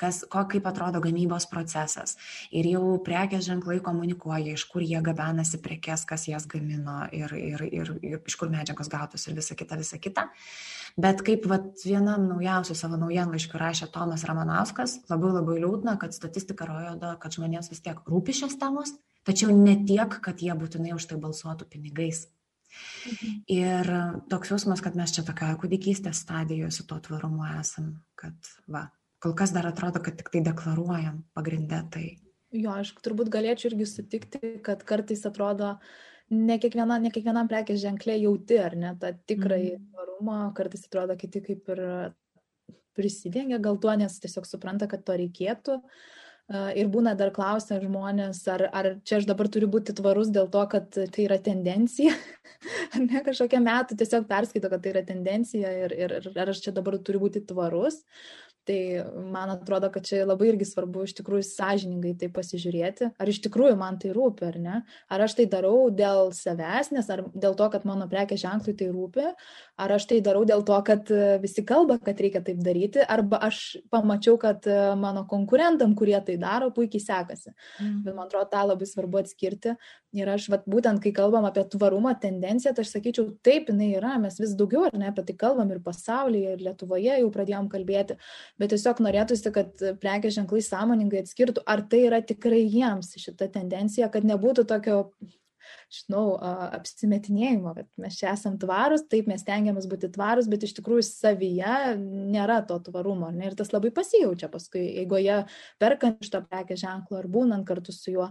kas, ko, kaip atrodo gamybos procesas. Ir jau prekės ženklai komunikuoja, iš kur jie gabenasi prekes, kas jas gamino ir, ir, ir, ir iš kur medžiagos gautos ir visa kita, visa kita. Bet kaip vat, vienam naujausių savo naujienlaiškių rašė Tomas Ramanauskas, labai labai liūdna, kad statistika rodo, kad žmonėms vis tiek rūpi šios temos, tačiau ne tiek, kad jie būtinai už tai balsuotų pinigais. Mhm. Ir toks jausmas, kad mes čia tokioje kūdikystės stadijoje su tuo tvarumu esam, kad va, kol kas dar atrodo, kad tik tai deklaruojam pagrindę tai. Jo, aš turbūt galėčiau irgi sutikti, kad kartais atrodo, ne, kiekviena, ne kiekvienam prekės ženklė jauti, ar ne, tą tikrai mm. tvarumą, kartais atrodo kiti kaip ir prisidengia gal tuo, nes tiesiog supranta, kad to reikėtų. Ir būna dar klausia žmonės, ar, ar čia aš dabar turiu būti tvarus dėl to, kad tai yra tendencija, [LAUGHS] ar ne kažkokia metų tiesiog perskaito, kad tai yra tendencija ir, ir, ir ar aš čia dabar turiu būti tvarus. Tai man atrodo, kad čia labai irgi svarbu iš tikrųjų sąžiningai tai pasižiūrėti, ar iš tikrųjų man tai rūpi, ar ne. Ar aš tai darau dėl savęs, nes ar dėl to, kad mano prekės ženklui tai rūpi, ar aš tai darau dėl to, kad e, visi kalba, kad reikia taip daryti, arba aš pamačiau, kad e, mano konkurentam, kurie tai daro, puikiai sekasi. Mm. Bet man atrodo, tą labai svarbu atskirti. Ir aš, vat, būtent, kai kalbam apie tvarumo tendenciją, tai aš sakyčiau, taip, jinai yra, mes vis daugiau ar ne apie tai kalbam ir pasaulyje, ir Lietuvoje jau pradėjom kalbėti, bet tiesiog norėtųsi, kad prekės ženklai sąmoningai atskirtų, ar tai yra tikrai jiems šita tendencija, kad nebūtų tokio, žinau, apsimetinėjimo, kad mes čia esam tvarus, taip mes tengiamės būti tvarus, bet iš tikrųjų savyje nėra to tvarumo. Ne? Ir tas labai pasijaučia paskui, jeigu jie perkant iš to prekės ženklo ar būnant kartu su juo.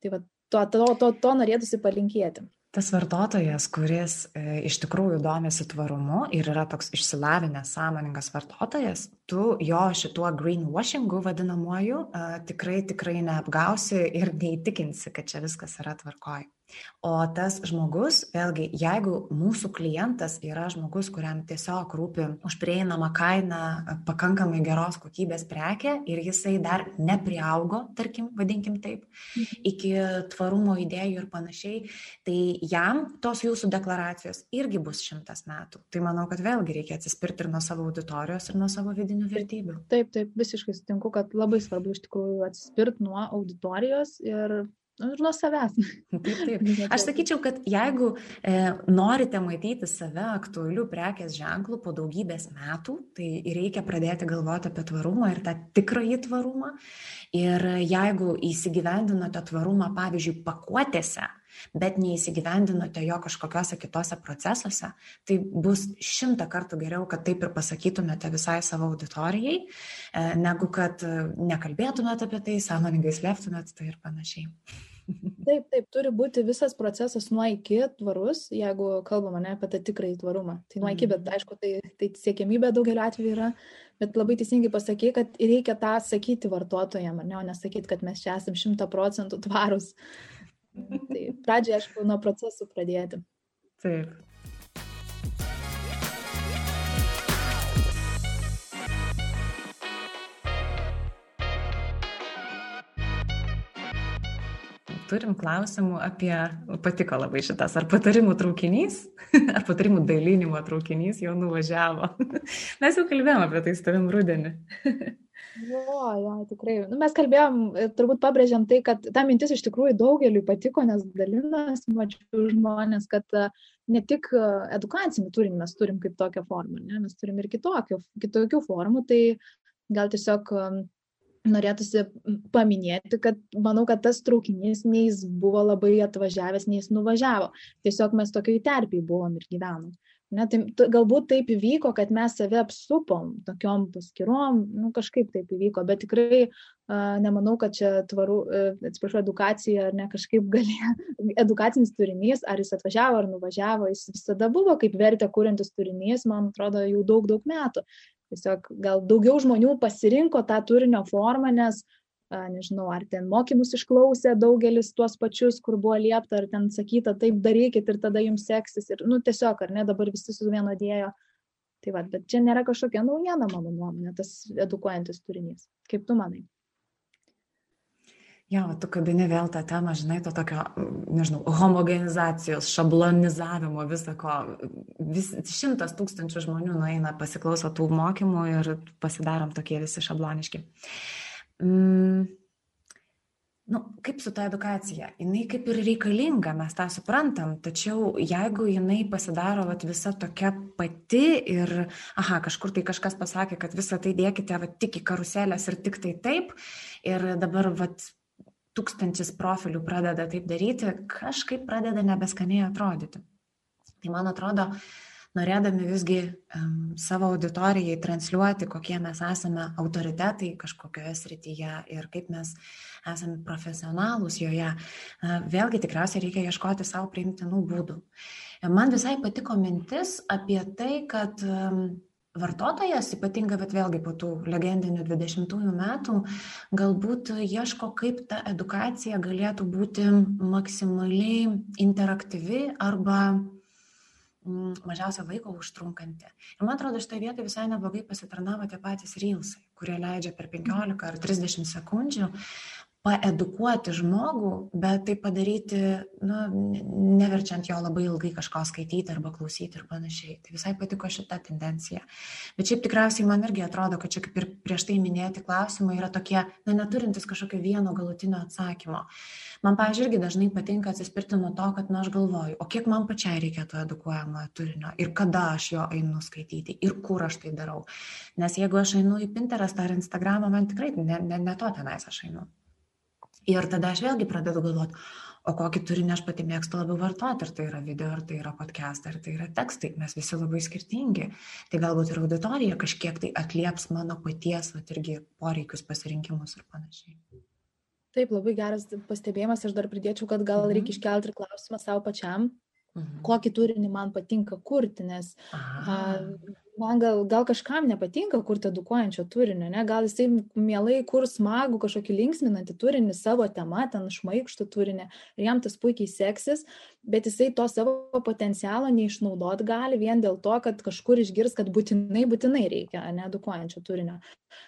Tai va, to, to, to, to norėtųsi palinkėti. Tas vartotojas, kuris e, iš tikrųjų domisi tvarumu ir yra toks išsilavinęs, sąmoningas vartotojas, tu jo šituo greenwashingu vadinamuoju tikrai, tikrai neapgausi ir neįtikinsi, kad čia viskas yra tvarkoj. O tas žmogus, vėlgi, jeigu mūsų klientas yra žmogus, kuriam tiesiog rūpi už prieinamą kainą pakankamai geros kokybės prekę ir jisai dar nepriaugo, tarkim, vadinkim taip, mhm. iki tvarumo idėjų ir panašiai, tai jam tos jūsų deklaracijos irgi bus šimtas metų. Tai manau, kad vėlgi reikia atsispirti ir nuo savo auditorijos, ir nuo savo vidinių vertybių. Taip, taip, visiškai sutinku, kad labai svarbu iš tikrųjų atsispirti nuo auditorijos ir Nu, ir nuo savęs. Taip, taip. [LAUGHS] Aš sakyčiau, kad jeigu e, norite matyti save aktualių prekės ženklų po daugybės metų, tai reikia pradėti galvoti apie tvarumą ir tą tikrąjį tvarumą. Ir jeigu įsigyvendinote tvarumą, pavyzdžiui, pakuotėse, bet neįsigyvendinote jo kažkokiuose kitose procesuose, tai bus šimtą kartų geriau, kad taip ir pasakytumėte visai savo auditorijai, e, negu kad e, nekalbėtumėte apie tai, sąmoningai slėptumėte tai ir panašiai. Taip, taip, turi būti visas procesas nuo iki tvarus, jeigu kalbama ne apie tą tikrąjį tvarumą. Tai nuo iki, bet mhm. aišku, tai, tai siekiamybė daugeliu atveju yra, bet labai teisingai pasakė, kad reikia tą sakyti vartotojams, ne, o nesakyti, kad mes čia esame šimta procentų tvarus. Tai pradžiai, aišku, nuo procesų pradėti. Taip. Turim klausimų apie, patiko labai šitas, ar patarimų traukinys, [LAUGHS] ar patarimų dalinimo traukinys jau nuvažiavo. [LAUGHS] Mes jau kalbėjome apie tai su tavim rudenį. Jo, jo, tikrai. Nu, mes kalbėjom, e, turbūt pabrėžiam tai, kad ta mintis iš tikrųjų daugeliu patiko, nes dalinas, mačiau žmonės, kad e, ne tik e, edukacinį turinį mes turim kaip tokią formą, ne? mes turim ir kitokio, kitokių formų, tai gal tiesiog norėtųsi paminėti, kad manau, kad tas traukinys nei jis buvo labai atvažiavęs, nei jis nuvažiavo. Tiesiog mes tokiai terpiai buvom ir gyvenom. Ne, tai, galbūt taip įvyko, kad mes save apsupom tokiom paskirom, nu, kažkaip taip įvyko, bet tikrai uh, nemanau, kad čia tvaru, uh, atsiprašau, edukacija ar ne kažkaip galėjo, [LAUGHS] edukacinis turinys, ar jis atvažiavo ar nuvažiavo, jis visada buvo kaip vertė kūrintis turinys, man atrodo, jau daug, daug metų. Tiesiog gal daugiau žmonių pasirinko tą turinio formą, nes, a, nežinau, ar ten mokymus išklausė daugelis tuos pačius, kur buvo liepta, ar ten sakyta, taip darykit ir tada jums seksis. Ir, nu, tiesiog, ar ne, dabar visi suvienodėjo. Tai va, bet čia nėra kažkokia naujiena, mano nuomonė, tas edukuojantis turinys. Kaip tu manai? Jo, tu kabini vėl tą temą, žinai, to tokio, nežinau, homogenizacijos, šablonizavimo, viso ko. Vis, šimtas tūkstančių žmonių nueina, pasiklauso tų mokymų ir pasidarom tokie visi šabloniški. Mm, nu, kaip su ta edukacija? Jinai kaip ir reikalinga, mes tą suprantam, tačiau jeigu jinai pasidaro vat, visa tokia pati ir, aha, kažkur tai kažkas pasakė, kad visą tai dėkite vat, tik į karuselės ir tik tai taip, ir dabar vat, tūkstantis profilių pradeda taip daryti, kažkaip pradeda nebeskaniai atrodyti. Tai man atrodo, norėdami visgi um, savo auditorijai transliuoti, kokie mes esame autoritetai kažkokioje srityje ir kaip mes esame profesionalūs joje, uh, vėlgi tikriausiai reikia ieškoti savo priimtinų būdų. Man visai patiko mintis apie tai, kad um, vartotojas, ypatingai, bet vėlgi po tų legendinių 20-ųjų metų, galbūt ieško, kaip ta edukacija galėtų būti maksimaliai interaktyvi arba mm, mažiausia laiko užtrunkanti. Ir man atrodo, šitoje vietoje visai neblogai pasitarnavo tie patys reilsai, kurie leidžia per 15 ar 30 sekundžių paedukuoti žmogų, bet tai padaryti, nu, neverčiant jo labai ilgai kažko skaityti arba klausyti ir panašiai. Tai visai patiko šita tendencija. Bet šiaip tikriausiai man irgi atrodo, kad čia kaip ir prieš tai minėti klausimai yra tokie, na, neturintis kažkokio vieno galutinio atsakymo. Man, pažiūrėjau, irgi dažnai patinka atsispirti nuo to, kad, na, aš galvoju, o kiek man pačiai reikėtų edukuojamojo turinio ir kada aš jo einu skaityti ir kur aš tai darau. Nes jeigu aš einu į Pinterest ar Instagramą, man tikrai ne, ne, ne to tenais aš einu. Ir tada aš vėlgi pradedu galvoti, o kokį turinį aš pati mėgstu labiau vartoti, ar tai yra video, ar tai yra podcast, ar tai yra tekstai, mes visi labai skirtingi. Tai galbūt ir auditorija kažkiek tai atlieps mano paties, va, irgi poreikius, pasirinkimus ir panašiai. Taip, labai geras pastebėjimas, aš dar pridėčiau, kad gal mhm. reikia iškelti ir klausimą savo pačiam, mhm. kokį turinį man patinka kurti, nes a, man gal, gal kažkam nepatinka kurti edukuojančio turinio, ne? gal jisai mielai kur smagų kažkokį linksminantį turinį savo temą, ten šmaikštų turinį ir jam tas puikiai seksis, bet jisai to savo potencialo neišnaudot gali vien dėl to, kad kažkur išgirs, kad būtinai, būtinai reikia needukuojančio turinio.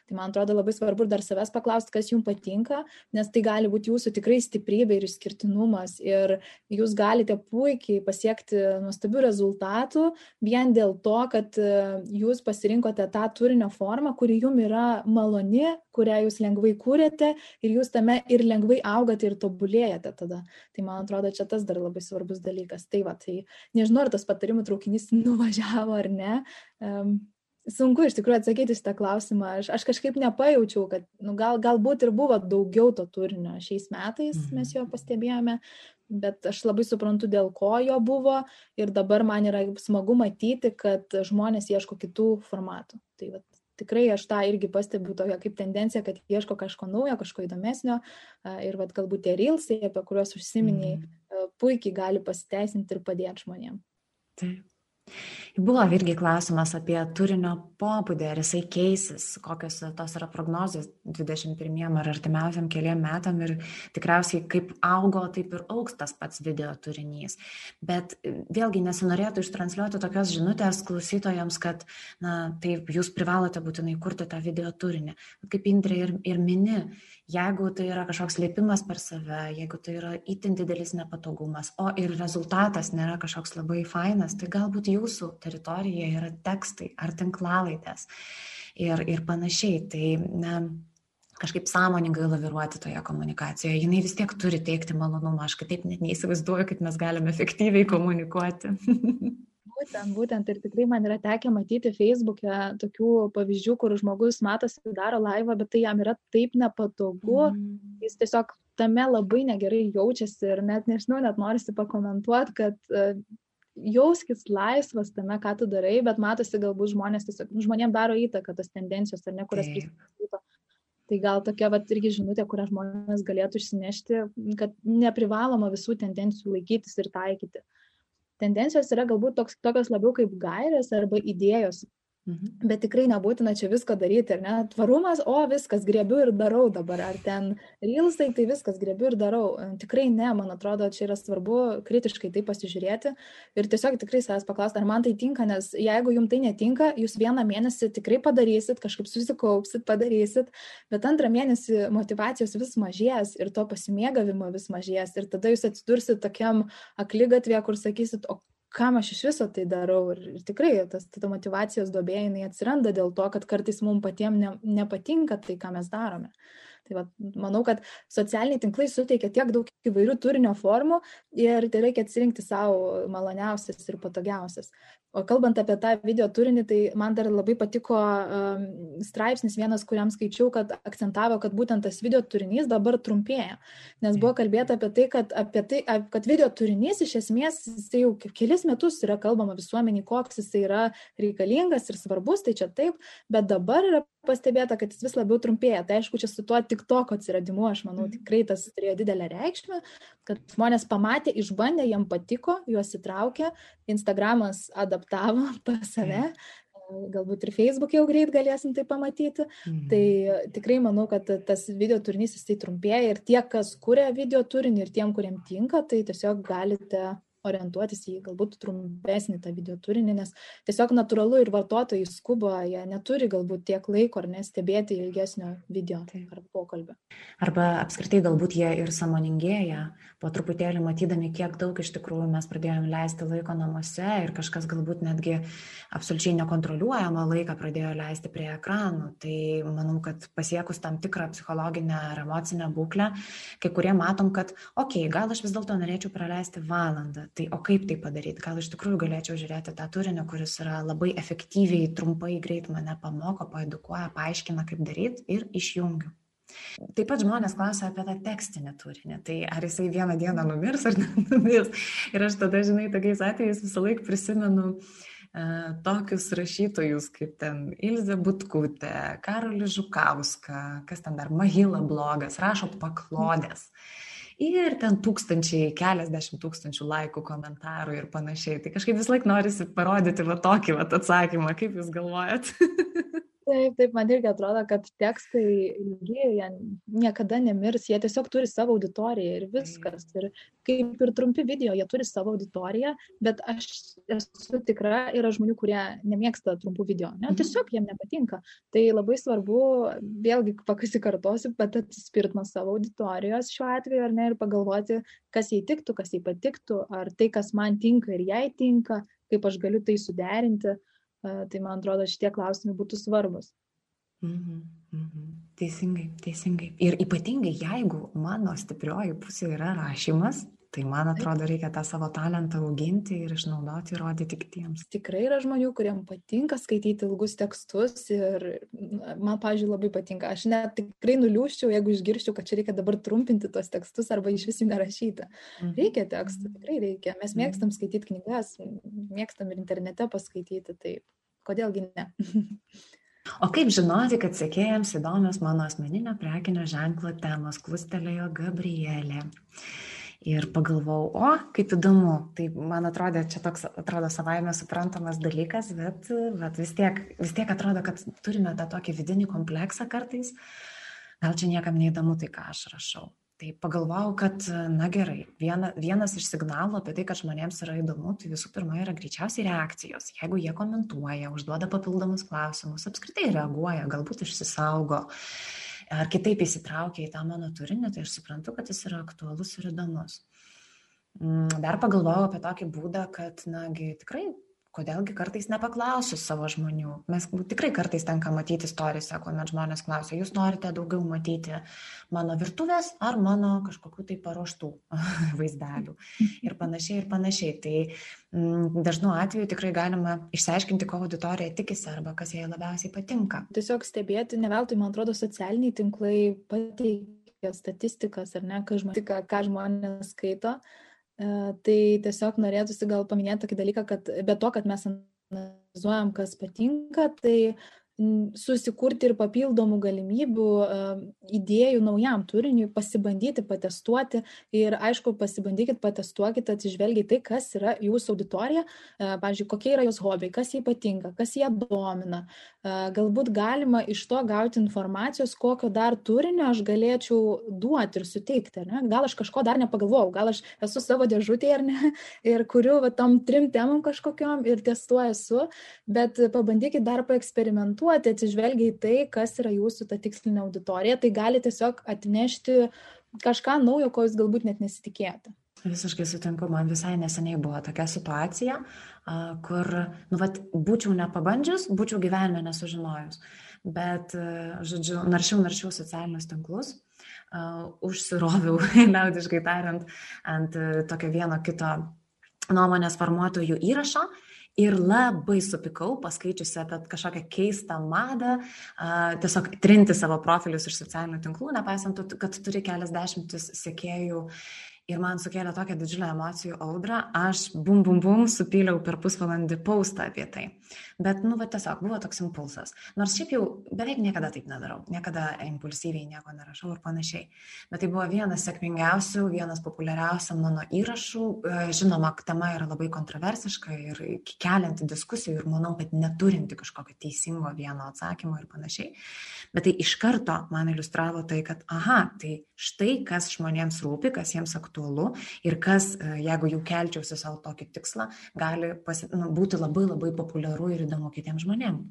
Tai man atrodo labai svarbu dar savęs paklausti, kas jums patinka, nes tai gali būti jūsų tikrai stiprybė ir išskirtinumas ir jūs galite puikiai pasiekti nuostabių rezultatų vien dėl to, kad jūs pasirinkote tą turinio formą, kuri jums yra maloni, kurią jūs lengvai kūrėte ir jūs tame ir lengvai augate ir tobulėjate tada. Tai man atrodo, čia tas dar labai svarbus dalykas. Tai va, tai nežinau, ar tas patarimų traukinys [LAUGHS] nuvažiavo ar ne. Um, sunku iš tikrųjų atsakyti šitą klausimą. Aš, aš kažkaip nepajaučiau, kad nu, gal, galbūt ir buvo daugiau to turinio šiais metais, mes jo mhm. pastebėjome, bet aš labai suprantu, dėl ko jo buvo ir dabar man yra smagu matyti, kad žmonės ieško kitų formatų. Tai vat, tikrai aš tą irgi pastebiu tokią kaip tendenciją, kad ieško kažko naujo, kažko įdomesnio ir vat, galbūt tie reelsai, apie kuriuos užsiminiai, mm. Puikiai gali pasiteisinti ir padėti žmonėms. Taip. Buvo irgi klausimas apie turinio pobūdį, ar jisai keisis, kokios tos yra prognozijos 21 ar artimiausiam keliam metam ir tikriausiai kaip augo, taip ir auks tas pats video turinys. Bet vėlgi nesinorėtų ištransliuoti tokios žinutės klausytojams, kad, na, taip, jūs privalote būtinai kurti tą video turinį. Kaip Indrė ir, ir mini, jeigu tai yra kažkoks lėpimas per save, jeigu tai yra itin didelis nepatogumas, o ir rezultatas nėra kažkoks labai fainas, tai galbūt jūsų teritorija yra tekstai ar tinklalaidės ir, ir panašiai. Tai, na, kažkaip sąmoningai laviruoti toje komunikacijoje. Jinai vis tiek turi teikti malonumą, aš kitaip net neįsivaizduoju, kaip mes galime efektyviai komunikuoti. [LAUGHS] Būtent, būtent ir tikrai man yra tekę matyti Facebook'e tokių pavyzdžių, kur žmogus matosi, daro laivą, bet tai jam yra taip nepatogu, mm. jis tiesiog tame labai negerai jaučiasi ir net nežinau, net norisi pakomentuoti, kad uh, jauskis laisvas tame, ką tu darai, bet matosi galbūt žmonės tiesiog, nu, žmonėms daro įtaką tas tendencijos ar ne, kurias pristatyto. Tai gal tokia vat, irgi žinutė, kurią žmonės galėtų išsinešti, kad neprivaloma visų tendencijų laikytis ir taikyti. Uh, tendencijos yra galbūt toks, tokios labiau kaip gairės arba idėjos, Mhm. Bet tikrai nebūtina čia visko daryti, ar ne? Tvarumas, o viskas grėbiu ir darau dabar, ar ten rilsai, tai viskas grėbiu ir darau. Tikrai ne, man atrodo, čia yra svarbu kritiškai tai pasižiūrėti ir tiesiog tikrai savęs paklausti, ar man tai tinka, nes jeigu jums tai netinka, jūs vieną mėnesį tikrai padarysit, kažkaip susikaupsit, padarysit, bet antrą mėnesį motivacijos vis mažės ir to pasimėgavimo vis mažės ir tada jūs atsidursit tokiam aklygatvėje, kur sakysit, o kam aš iš viso tai darau ir, ir tikrai tas ta motivacijos duobė jinai atsiranda dėl to, kad kartais mums patiems ne, nepatinka tai, ką mes darome. Tai va, manau, kad socialiniai tinklai suteikia tiek daug įvairių turinio formų ir tai reikia atsirinkti savo maloniausias ir patogiausias. O kalbant apie tą video turinį, tai man dar labai patiko um, straipsnis vienas, kuriam skaičiau, kad akcentavo, kad būtent tas video turinys dabar trumpėja. Nes buvo kalbėta apie tai, kad, apie tai, kad video turinys iš esmės, tai jau kelis metus yra kalbama visuomeniai, koks jis yra reikalingas ir svarbus, tai čia taip, bet dabar yra pastebėta, kad jis vis labiau trumpėja. Tai aišku, čia su tuo tik toko atsiradimu, aš manau, mhm. tikrai tas turėjo didelę reikšmę, kad žmonės pamatė, išbandė, jiem patiko, juos įtraukė, Instagramas adaptavo [LAUGHS] pas save. Galbūt ir Facebook jau greit galėsim tai pamatyti. Mhm. Tai tikrai manau, kad tas video turinys jis tai trumpėja ir tie, kas kuria video turinį ir tiem, kuriem tinka, tai tiesiog galite orientuotis į galbūt trumpesnį tą video turinį, nes tiesiog natūralu ir vartotojai skuba, jie neturi galbūt tiek laiko ar nestebėti ilgesnio video ar pokalbio. Arba apskritai galbūt jie ir samoningėja, po truputėlį matydami, kiek daug iš tikrųjų mes pradėjome leisti laiko namuose ir kažkas galbūt netgi absoliučiai nekontroliuojamą laiką pradėjo leisti prie ekranų. Tai manau, kad pasiekus tam tikrą psichologinę ar emocinę būklę, kai kurie matom, kad, okei, okay, gal aš vis dėlto norėčiau praleisti valandą tai o kaip tai padaryt gal iš tikrųjų galėčiau žiūrėti tą turinį kuris yra labai efektyviai trumpai greit mane pamoko paedukuoja paaiškina kaip daryt ir išjungiu Taip pat žmonės klausia apie tą tekstinį turinį. Tai ar jisai vieną dieną numirs ar [LAUGHS] nenumirs. Ir aš tada, žinai, tokiais atvejais visą laiką prisimenu uh, tokius rašytojus kaip ten Ilze Butkutė, Karolis Žukauską, kas ten dar, Mahila blogas, rašo paklodės. Uh, ir ten tūkstančiai, keliasdešimt tūkstančių laikų, komentarų ir panašiai. Tai kažkaip vis laik norisi parodyti va tokį va atsakymą, kaip jūs galvojat. [LAUGHS] Taip, taip, man irgi atrodo, kad tekstai ilgi, jie niekada nemirs, jie tiesiog turi savo auditoriją ir viskas. Ir kaip ir trumpi video, jie turi savo auditoriją, bet aš esu tikra, yra žmonių, kurie nemėgsta trumpų video, ne? Mhm. tiesiog jiem nepatinka. Tai labai svarbu, vėlgi pasikartosiu, bet atsispirt nuo savo auditorijos šiuo atveju, ar ne, ir pagalvoti, kas jai tiktų, kas jai patiktų, ar tai, kas man tinka ir jai tinka, kaip aš galiu tai suderinti. Tai man atrodo, šitie klausimai būtų svarbus. Mhm, mhm. Teisingai, teisingai. Ir ypatingai, jeigu mano stiprioji pusė yra rašymas, Tai man atrodo, reikia tą savo talentą auginti ir išnaudoti ir rodyti kitiems. Tikrai yra žmonių, kuriems patinka skaityti ilgus tekstus ir man, pažiūrėjau, labai patinka. Aš net tikrai nuliūščiau, jeigu išgirščiau, kad čia reikia dabar trumpinti tos tekstus arba iš vis jų nerašyti. Mhm. Reikia tekstų, tikrai reikia. Mes mhm. mėgstam skaityti knygas, mėgstam ir internete paskaityti, tai kodėlgi ne. O kaip žinoti, kad sekėjams įdomios mano asmeninio prekinio ženklo temos, klustelėjo Gabrielė ir pagalvojau, o, kaip įdomu. Tai man atrodė, čia toks atrodo savaime suprantamas dalykas, bet, bet vis, tiek, vis tiek atrodo, kad turime tą tokį vidinį kompleksą kartais. Gal čia niekam neįdomu tai, ką aš rašau. Tai pagalvojau, kad, na gerai, viena, vienas iš signalų apie tai, kad žmonėms yra įdomu, tai visų pirma yra greičiausiai reakcijos. Jeigu jie komentuoja, užduoda papildomus klausimus, apskritai reaguoja, galbūt išsisaugo, ar kitaip įsitraukia į tą mano turinį, tai aš suprantu, kad jis yra aktualus ir įdomus. Mm, dar pagalvojau apie tokį būdą, kad, nagi, tikrai kodėlgi kartais nepaklausius savo žmonių. Mes tikrai kartais tenka matyti istorijose, kuomet žmonės klausia, jūs norite daugiau matyti mano virtuvės ar mano kažkokių tai paruoštų [LAUGHS] vaizdelių ir panašiai ir panašiai. Tai m, mm, dažnu atveju tikrai galima išsiaiškinti, ko auditorija tikisi arba kas jai labiausiai patinka. Tiesiog stebėti, ne veltui, man atrodo, socialiniai tinklai pateikia statistikas ar ne, ką žmonės, ką žmonės skaito. E, tai tiesiog norėtųsi gal paminėti tokį dalyką, kad be to, kad mes analizuojam, kas patinka, tai susikurti ir papildomų galimybių, idėjų naujam turiniui, pasibandyti, patestuoti ir aišku, pasibandykit, patestuokit, atsižvelgiai tai, kas yra jūsų auditorija, pavyzdžiui, kokie yra jos hobiai, kas jai patinka, kas ją domina. Galbūt galima iš to gauti informacijos, kokio dar turinio aš galėčiau duoti ir suteikti. Ne? Gal aš kažko dar nepagalvojau, gal aš esu savo dėžutėje ar ne, [LAUGHS] ir kuriu va, tom trim temam kažkokiam ir testuoju esu, bet pabandykit dar paeksperimentuoti komunikuoti atsižvelgia į tai, kas yra jūsų ta tikslinė auditorija, tai gali tiesiog atnešti kažką naujo, ko jūs galbūt net nesitikėjote. Visiškai sutinku, man visai neseniai buvo tokia situacija, kur, nu, vat, būčiau nepabandžius, būčiau gyvenime nesužinojus. Bet, žodžiu, naršiau, naršiau socialinius tinklus, užsiroviau, [LAUGHS] liaudiškai tariant, ant tokio vieno kito nuomonės formuotojų įrašo ir labai supykau, paskaičiusi apie kažkokią keistą madą, tiesiog trinti savo profilius iš socialinių tinklų, nepaisant, kad turi keliasdešimtis sekėjų ir man sukėlė tokią didžiulę emocijų audrą, aš bum bum bum supyliau per pusvalandį paustą apie tai. Bet, nu, va tiesiog buvo toks impulsas. Nors šiaip jau beveik niekada taip nedarau, niekada impulsyviai nieko nerašau ir panašiai. Bet tai buvo vienas sėkmingiausių, vienas populiariausių mano įrašų. E, žinoma, tema yra labai kontroversiška ir kelianti diskusijų ir manau, kad neturinti kažkokio teisingo vieno atsakymo ir panašiai. Bet tai iš karto man iliustravo tai, kad, aha, tai štai kas žmonėms rūpi, kas jiems aktualu aktualu ir kas, e, jeigu jau kelčiausi savo tokį tikslą, gali pasi, nu, būti labai labai populiaru ir įdomu kitiems žmonėms.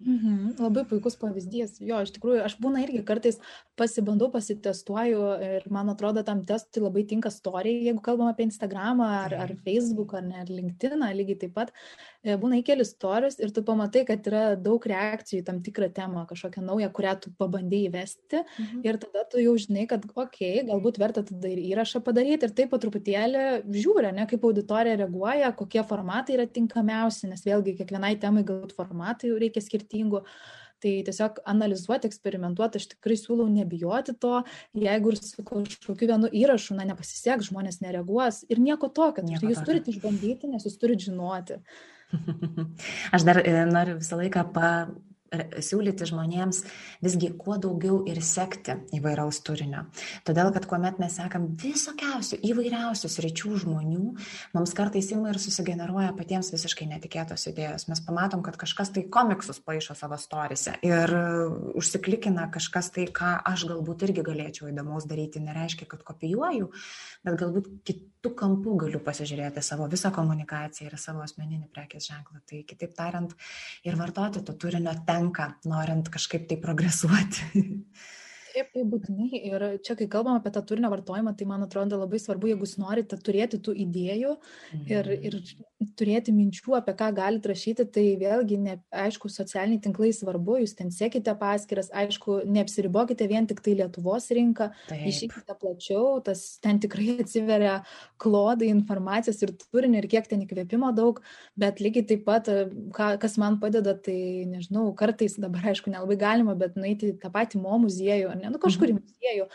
Mhm, labai puikus pavyzdys. Jo, iš tikrųjų, aš būna irgi kartais pasibandau, pasitestuoju ir man atrodo, tam testui labai tinka istorija, jeigu kalbam apie Instagramą ar, ar Facebook ar, ne, ar LinkedIn, lygiai taip pat. E, būna įkeli istorijos ir tu pamatai, kad yra daug reakcijų į tam tikrą temą, kažkokią naują, kurią tu pabandėjai įvesti. Mhm. Ir tada tu jau žinai, kad, okei, okay, galbūt verta tada ir įrašą padaryti ir taip po truputėlį žiūri, ne, kaip auditorija reaguoja, kokie formatai yra tinkamiausi, nes vėlgi kiekvienai temai galbūt formatai reikia skirti skirtingų. Tai tiesiog analizuoti, eksperimentuoti, aš tikrai siūlau nebijoti to, jeigu ir su kažkokiu vienu įrašu, na, nepasiseks, žmonės nereaguos ir nieko tokio. Nieko tai jūs tokio. turite išbandyti, nes jūs turite žinoti. Aš dar e, noriu visą laiką pa, siūlyti žmonėms visgi kuo daugiau ir sekti įvairaus turinio. Todėl, kad kuomet mes sekam visokiausių, įvairiausių sričių žmonių, mums kartais ima ir susigeneruoja patiems visiškai netikėtos idėjos. Mes pamatom, kad kažkas tai komiksus paaišo savo storise ir užsiklikina kažkas tai, ką aš galbūt irgi galėčiau įdomaus daryti. Nereiškia, kad kopijuoju, bet galbūt kitų kampų galiu pasižiūrėti savo visą komunikaciją ir savo asmeninį prekės ženklą. Tai kitaip tariant, ir vartoti to turinio ten tenka, norint kažkaip tai progresuoti. [LAUGHS] Taip, tai būtinai. Ir čia, kai kalbam apie tą turinio vartojimą, tai man atrodo labai svarbu, jeigu jūs norite turėti tų idėjų ir, ir mhm. turėti minčių, apie ką galite rašyti, tai vėlgi, ne, aišku, socialiniai tinklai svarbu, jūs ten sekite paskiras, aišku, neapsiribokite vien tik tai Lietuvos rinką, išykite plačiau, tas ten tikrai [LAUGHS] atsiveria klodai informacijos ir turinio ir kiek ten įkvėpimo daug, bet lygiai taip pat, ką, kas man padeda, tai nežinau, kartais dabar, aišku, nelabai galima, bet nueiti tą patį mo muziejų ne, nu kažkur į mhm. muziejų,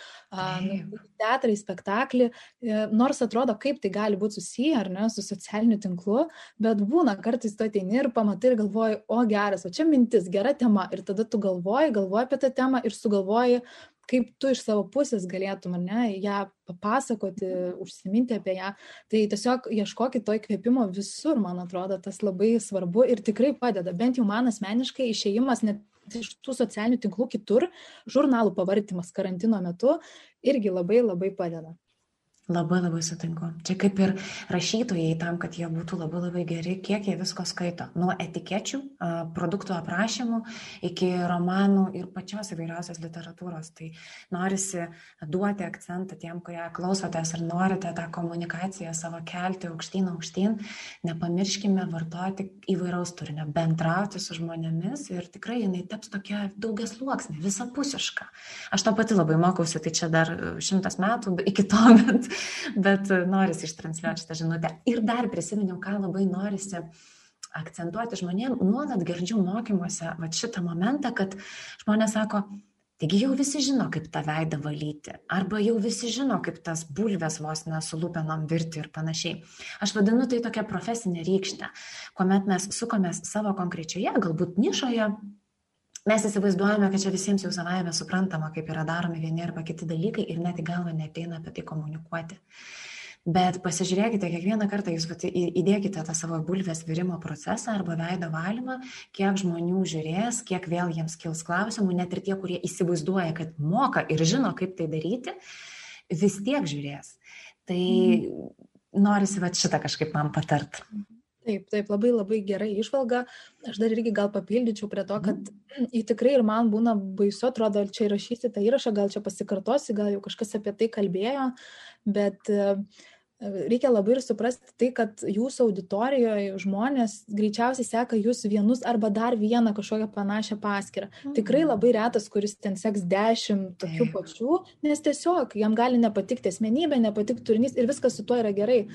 nu, teatrą, į spektaklį, e, nors atrodo, kaip tai gali būti susiję ar ne su socialiniu tinklu, bet būna kartais tu ateini ir pamatai ir galvoji, o geras, o čia mintis, gera tema ir tada tu galvoji, galvoji apie tą temą ir sugalvoji, kaip tu iš savo pusės galėtum, ar ne, ją papasakoti, užsiminti apie ją. Tai tiesiog ieškokit to įkvėpimo visur, man atrodo, tas labai svarbu ir tikrai padeda. Bent jau man asmeniškai išėjimas net iš tų socialinių tinklų kitur, žurnalų pavartymas karantino metu irgi labai labai padeda. Labai labai sutinku. Čia kaip ir rašytojai tam, kad jie būtų labai labai geri, kiek jie visko skaito. Nuo etikečių, produktų aprašymų iki romanų ir pačios įvairiausios literatūros. Tai norisi duoti akcentą tiem, kurie klausotės ir norite tą komunikaciją savo kelti aukštyn aukštyn. Nepamirškime vartoti įvairaus turinio, bendrauti su žmonėmis ir tikrai jinai taps tokia daugias luoksnė, visapusiška. Aš to pati labai mokausi, tai čia dar šimtas metų iki to, [LAUGHS] bet [LAUGHS] bet norisi ištransliuoti šitą žinutę. Ir dar prisiminiau, ką labai norisi akcentuoti žmonėm, nuolat girdžiu mokymuose va šitą momentą, kad žmonės sako, taigi jau visi žino, kaip tą veidą valyti, arba jau visi žino, kaip tas bulves vos nesulūpenom virti ir panašiai. Aš vadinu tai tokia profesinė rykštė, kuomet mes sukomės savo konkrečioje, galbūt nišoje, mes įsivaizduojame, kad čia visiems jau savaime suprantama, kaip yra daromi vieni arba kiti dalykai ir net į galvą neteina apie tai komunikuoti. Bet pasižiūrėkite, kiekvieną kartą jūs vat, įdėkite tą savo bulvės virimo procesą arba veido valymą, kiek žmonių žiūrės, kiek vėl jiems kils klausimų, net ir tie, kurie įsivaizduoja, kad moka ir žino, kaip tai daryti, vis tiek žiūrės. Tai mm. norisi va šitą kažkaip man patart. Taip, taip, labai labai gerai išvalga. Aš dar irgi gal papildyčiau prie to, kad mhm. [CLEARS THROAT] į tikrai ir man būna baisu, atrodo, čia įrašysi tą įrašą, gal čia pasikartosi, gal jau kažkas apie tai kalbėjo, bet uh, reikia labai ir suprasti tai, kad jūsų auditorijoje žmonės greičiausiai seka jūs vienus arba dar vieną kažkokią panašią paskirtą. Mhm. Tikrai labai retas, kuris ten seks dešimt tokių pačių, nes tiesiog jam gali nepatikti asmenybė, nepatikti turinys ir viskas su tuo yra gerai.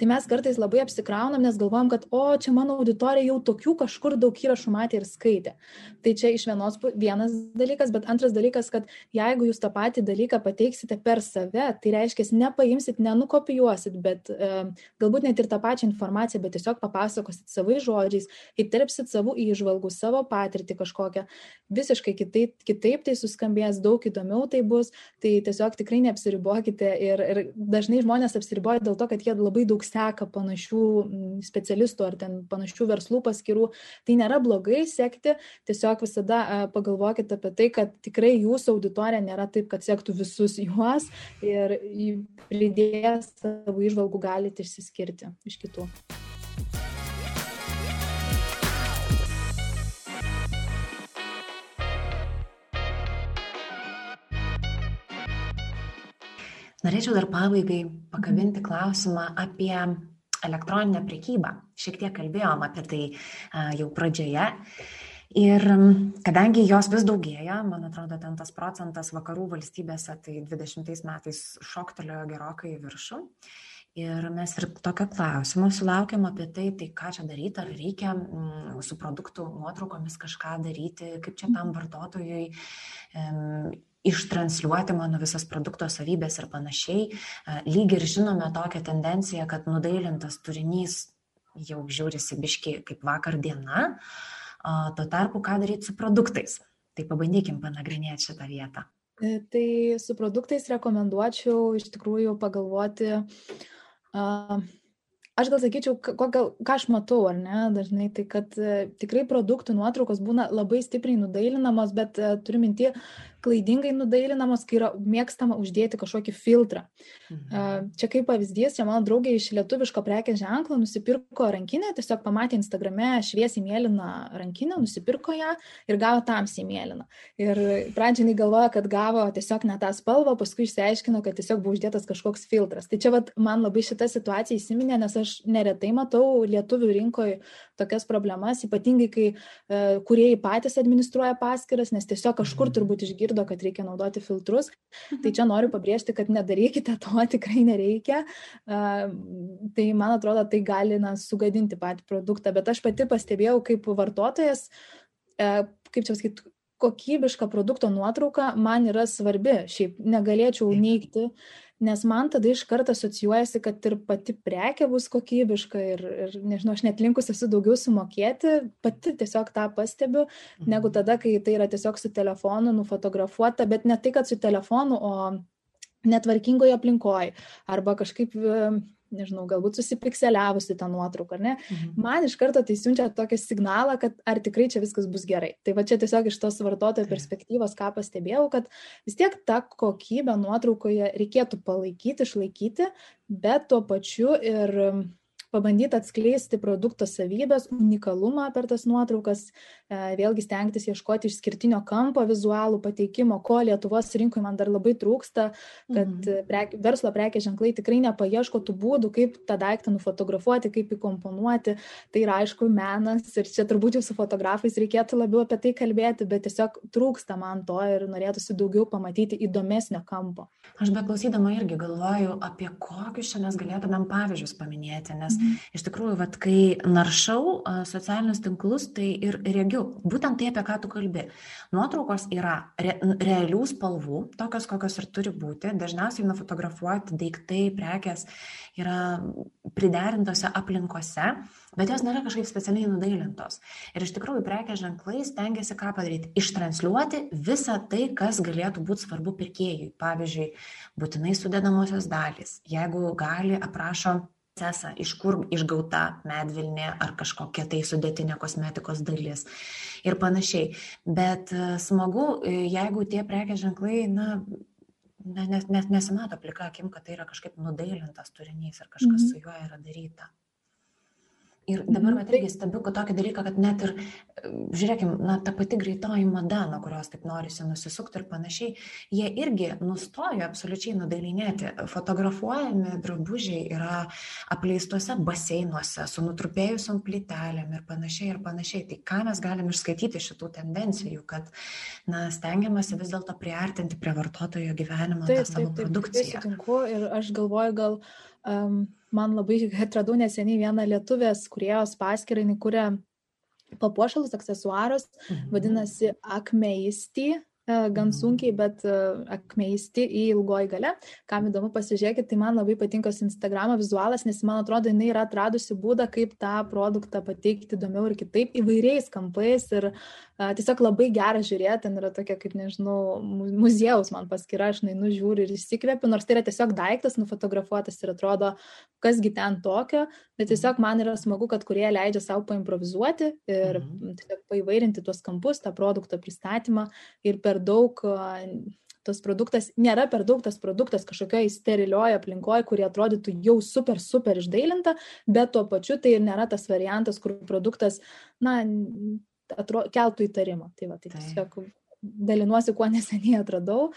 Tai mes kartais labai apsikraunam, nes galvojam, kad o čia mano auditorija jau tokių kažkur daug įrašų matė ir skaitė. Tai čia iš vienos vienas dalykas, bet antras dalykas, kad jeigu jūs tą patį dalyką pateiksite per save, tai reiškia, nepaimsit, nenukopijuosit pasakosit, bet e, galbūt net ir tą pačią informaciją, bet tiesiog papasakosit savais žodžiais, įterpsit savo įžvalgų, savo patirtį kažkokią, visiškai kitaip, kitaip tai suskambės, daug įdomiau tai bus, tai tiesiog tikrai neapsiribokite ir, ir dažnai žmonės apsiriboja dėl to, kad jie labai daug seka panašių specialistų ar ten panašių verslų paskirų. Tai nėra blogai sekti, tiesiog visada e, pagalvokite apie tai, kad tikrai jūsų auditorija nėra taip, kad sektų visus juos ir pridėjęs savo įžvalgų galite išsiskirti iš kitų. Norėčiau dar pabaigai pakabinti klausimą apie elektroninę priekybą. Šiek tiek kalbėjom apie tai jau pradžioje. Ir kadangi jos vis daugėja, man atrodo, ten tas procentas vakarų valstybėse, tai 20 metais šoktelėjo gerokai į viršų. Ir mes ir tokio klausimo sulaukėm apie tai, tai ką čia daryti, ar reikia mm, su produktų nuotraukomis kažką daryti, kaip čia tam vartotojui ištransliuoti mano visas produkto savybės ir panašiai. Lyg ir žinome tokią tendenciją, kad nudailintas turinys jau žiūrisi biški kaip vakar diena, tuo tarpu ką daryti su produktais. Tai pabandykim panagrinėti šitą vietą. E, tai su produktais rekomenduočiau iš tikrųjų pagalvoti, uh, Aš gal sakyčiau, ką, ką aš matau, ar ne, dažnai, tai kad e, tikrai produktų nuotraukos būna labai stipriai nudailinamos, bet e, turiu minti, klaidingai nudailinamos, kai yra mėgstama uždėti kažkokį filtrą. Mhm. Čia kaip pavyzdys, čia mano draugė iš lietuviško prekės ženklo nusipirko rankinę, tiesiog pamatė Instagrame šviesiai mėlyną rankinę, nusipirko ją ir gavo tamsiai mėlyną. Ir pradžiai galvoja, kad gavo tiesiog ne tą spalvą, paskui išsiaiškino, kad tiesiog buvo uždėtas kažkoks filtras. Tai čia vat, man labai šita situacija įsiminė, nes aš neretai matau lietuvių rinkoje tokias problemas, ypatingai kai e, kuriejai patys administruoja paskiras, nes tiesiog kažkur mhm. turbūt išgirdo, kad reikia naudoti filtrus. Tai mhm. čia noriu pabrėžti, kad nedarykite to, [LAUGHS] tikrai nereikia. Tai man atrodo, tai gali na, sugadinti patį produktą, bet aš pati pastebėjau kaip vartotojas, e, kaip čia pasakyti, kokybiška produkto nuotrauka man yra svarbi, šiaip negalėčiau neigti nes man tada iš karto asocijuojasi, kad ir pati prekė bus kokybiška ir, ir nežinau, aš net linkus esu daugiau sumokėti, pati tiesiog tą pastebiu, negu mhm. tada, kai tai yra tiesiog su telefonu nufotografuota, bet ne tai, kad su telefonu, o netvarkingoje aplinkoje arba kažkaip nežinau, galbūt susipikseliavusi tą nuotrauką, ar ne, mhm. man iš karto tai siunčia tokį signalą, kad ar tikrai čia viskas bus gerai. Tai va čia tiesiog iš tos vartotojo perspektyvos, ką pastebėjau, kad vis tiek tą kokybę nuotraukoje reikėtų palaikyti, išlaikyti, bet tuo pačiu ir pabandyti atskleisti produkto savybės, unikalumą per tas nuotraukas, e, vėlgi stengtis ieškoti išskirtinio kampo vizualų pateikimo, ko Lietuvos rinkoje man dar labai trūksta, kad mhm. prek, verslo prekės ženklai tikrai nepaieško tų būdų, kaip tą daiktą nufotografuoti, kaip įkomponuoti. Tai yra aišku menas ir čia turbūt jau su fotografais reikėtų labiau apie tai kalbėti, bet tiesiog trūksta man to ir norėtųsi daugiau pamatyti įdomesnio kampo. Aš beklausydama irgi galvoju, apie kokius čia mes galėtumėm pavyzdžius paminėti, nes. Iš tikrųjų, vat, kai naršau socialinius tinklus, tai ir regiu būtent tai, apie ką tu kalbi. Nuotraukos yra re, realių spalvų, tokios, kokios ir turi būti. Dažniausiai nufotografuoti daiktai, prekes yra priderintose aplinkose, bet jos nėra kažkaip specialiai nudailintos. Ir iš tikrųjų prekės ženklai stengiasi ką padaryti? Ištranšiuoti visą tai, kas galėtų būti svarbu pirkėjui. Pavyzdžiui, būtinai sudedamosios dalys. Jeigu gali, aprašo procesą, iš kur išgauta medvilnė ar kažkokia tai sudėtinė kosmetikos dalis ir panašiai. Bet e, smagu, e, jeigu tie prekės ženklai, na, nes, nes, nesimato plika akim, kad tai yra kažkaip nudailintas turinys ir kažkas mm -hmm. su juo yra daryta. Ir dabar, mhm. irgi stebiu tokį dalyką, kad net ir, žiūrėkim, na, ta pati greitoji mada, nuo kurios taip norisi nusisukti ir panašiai, jie irgi nustojo absoliučiai nudailinėti. Fotografuojami drabužiai yra apleistuose baseinuose, su nutrupėjusiam plytelėm ir panašiai ir panašiai. Tai ką mes galim išskaityti šitų tendencijų, kad, na, stengiamasi vis dėlto priartinti prie vartotojo gyvenimo taip, tą savo taip, taip, produkciją. Taip, sutinku ir aš galvoju, gal um, man labai atradau neseniai vieną lietuvės kuriejos paskirą, jinai kuria papuošalus, aksesuarus, mhm. vadinasi Akmeisti, gan mhm. sunkiai, bet e, akmeisti į ilgoji gale. Kam įdomu, pasižiūrėkit, tai man labai patinka Instagramo vizualas, nes man atrodo, jinai yra atradusi būdą, kaip tą produktą pateikti įdomiau ir kitaip, įvairiais kampais ir tiesiog labai gera žiūrėti, ten yra tokia, kaip nežinau, muziejaus man paskira, aš nainu žiūriu ir įsikvėpiu, nors tai yra tiesiog daiktas nufotografuotas ir atrodo, kasgi ten tokio, bet tiesiog man yra smagu, kad kurie leidžia savo paimprovizuoti ir mhm. tiesiog paivairinti tuos kampus, tą produkto pristatymą ir per daug tas produktas, nėra per daug tas produktas kažkokioje sterilioje aplinkoje, kurie atrodytų jau super, super išdailinta, bet tuo pačiu tai ir nėra tas variantas, kur produktas, na, atro, keltų įtarimą. Tai va, tai tiesiog dalinuosi, kuo neseniai atradau,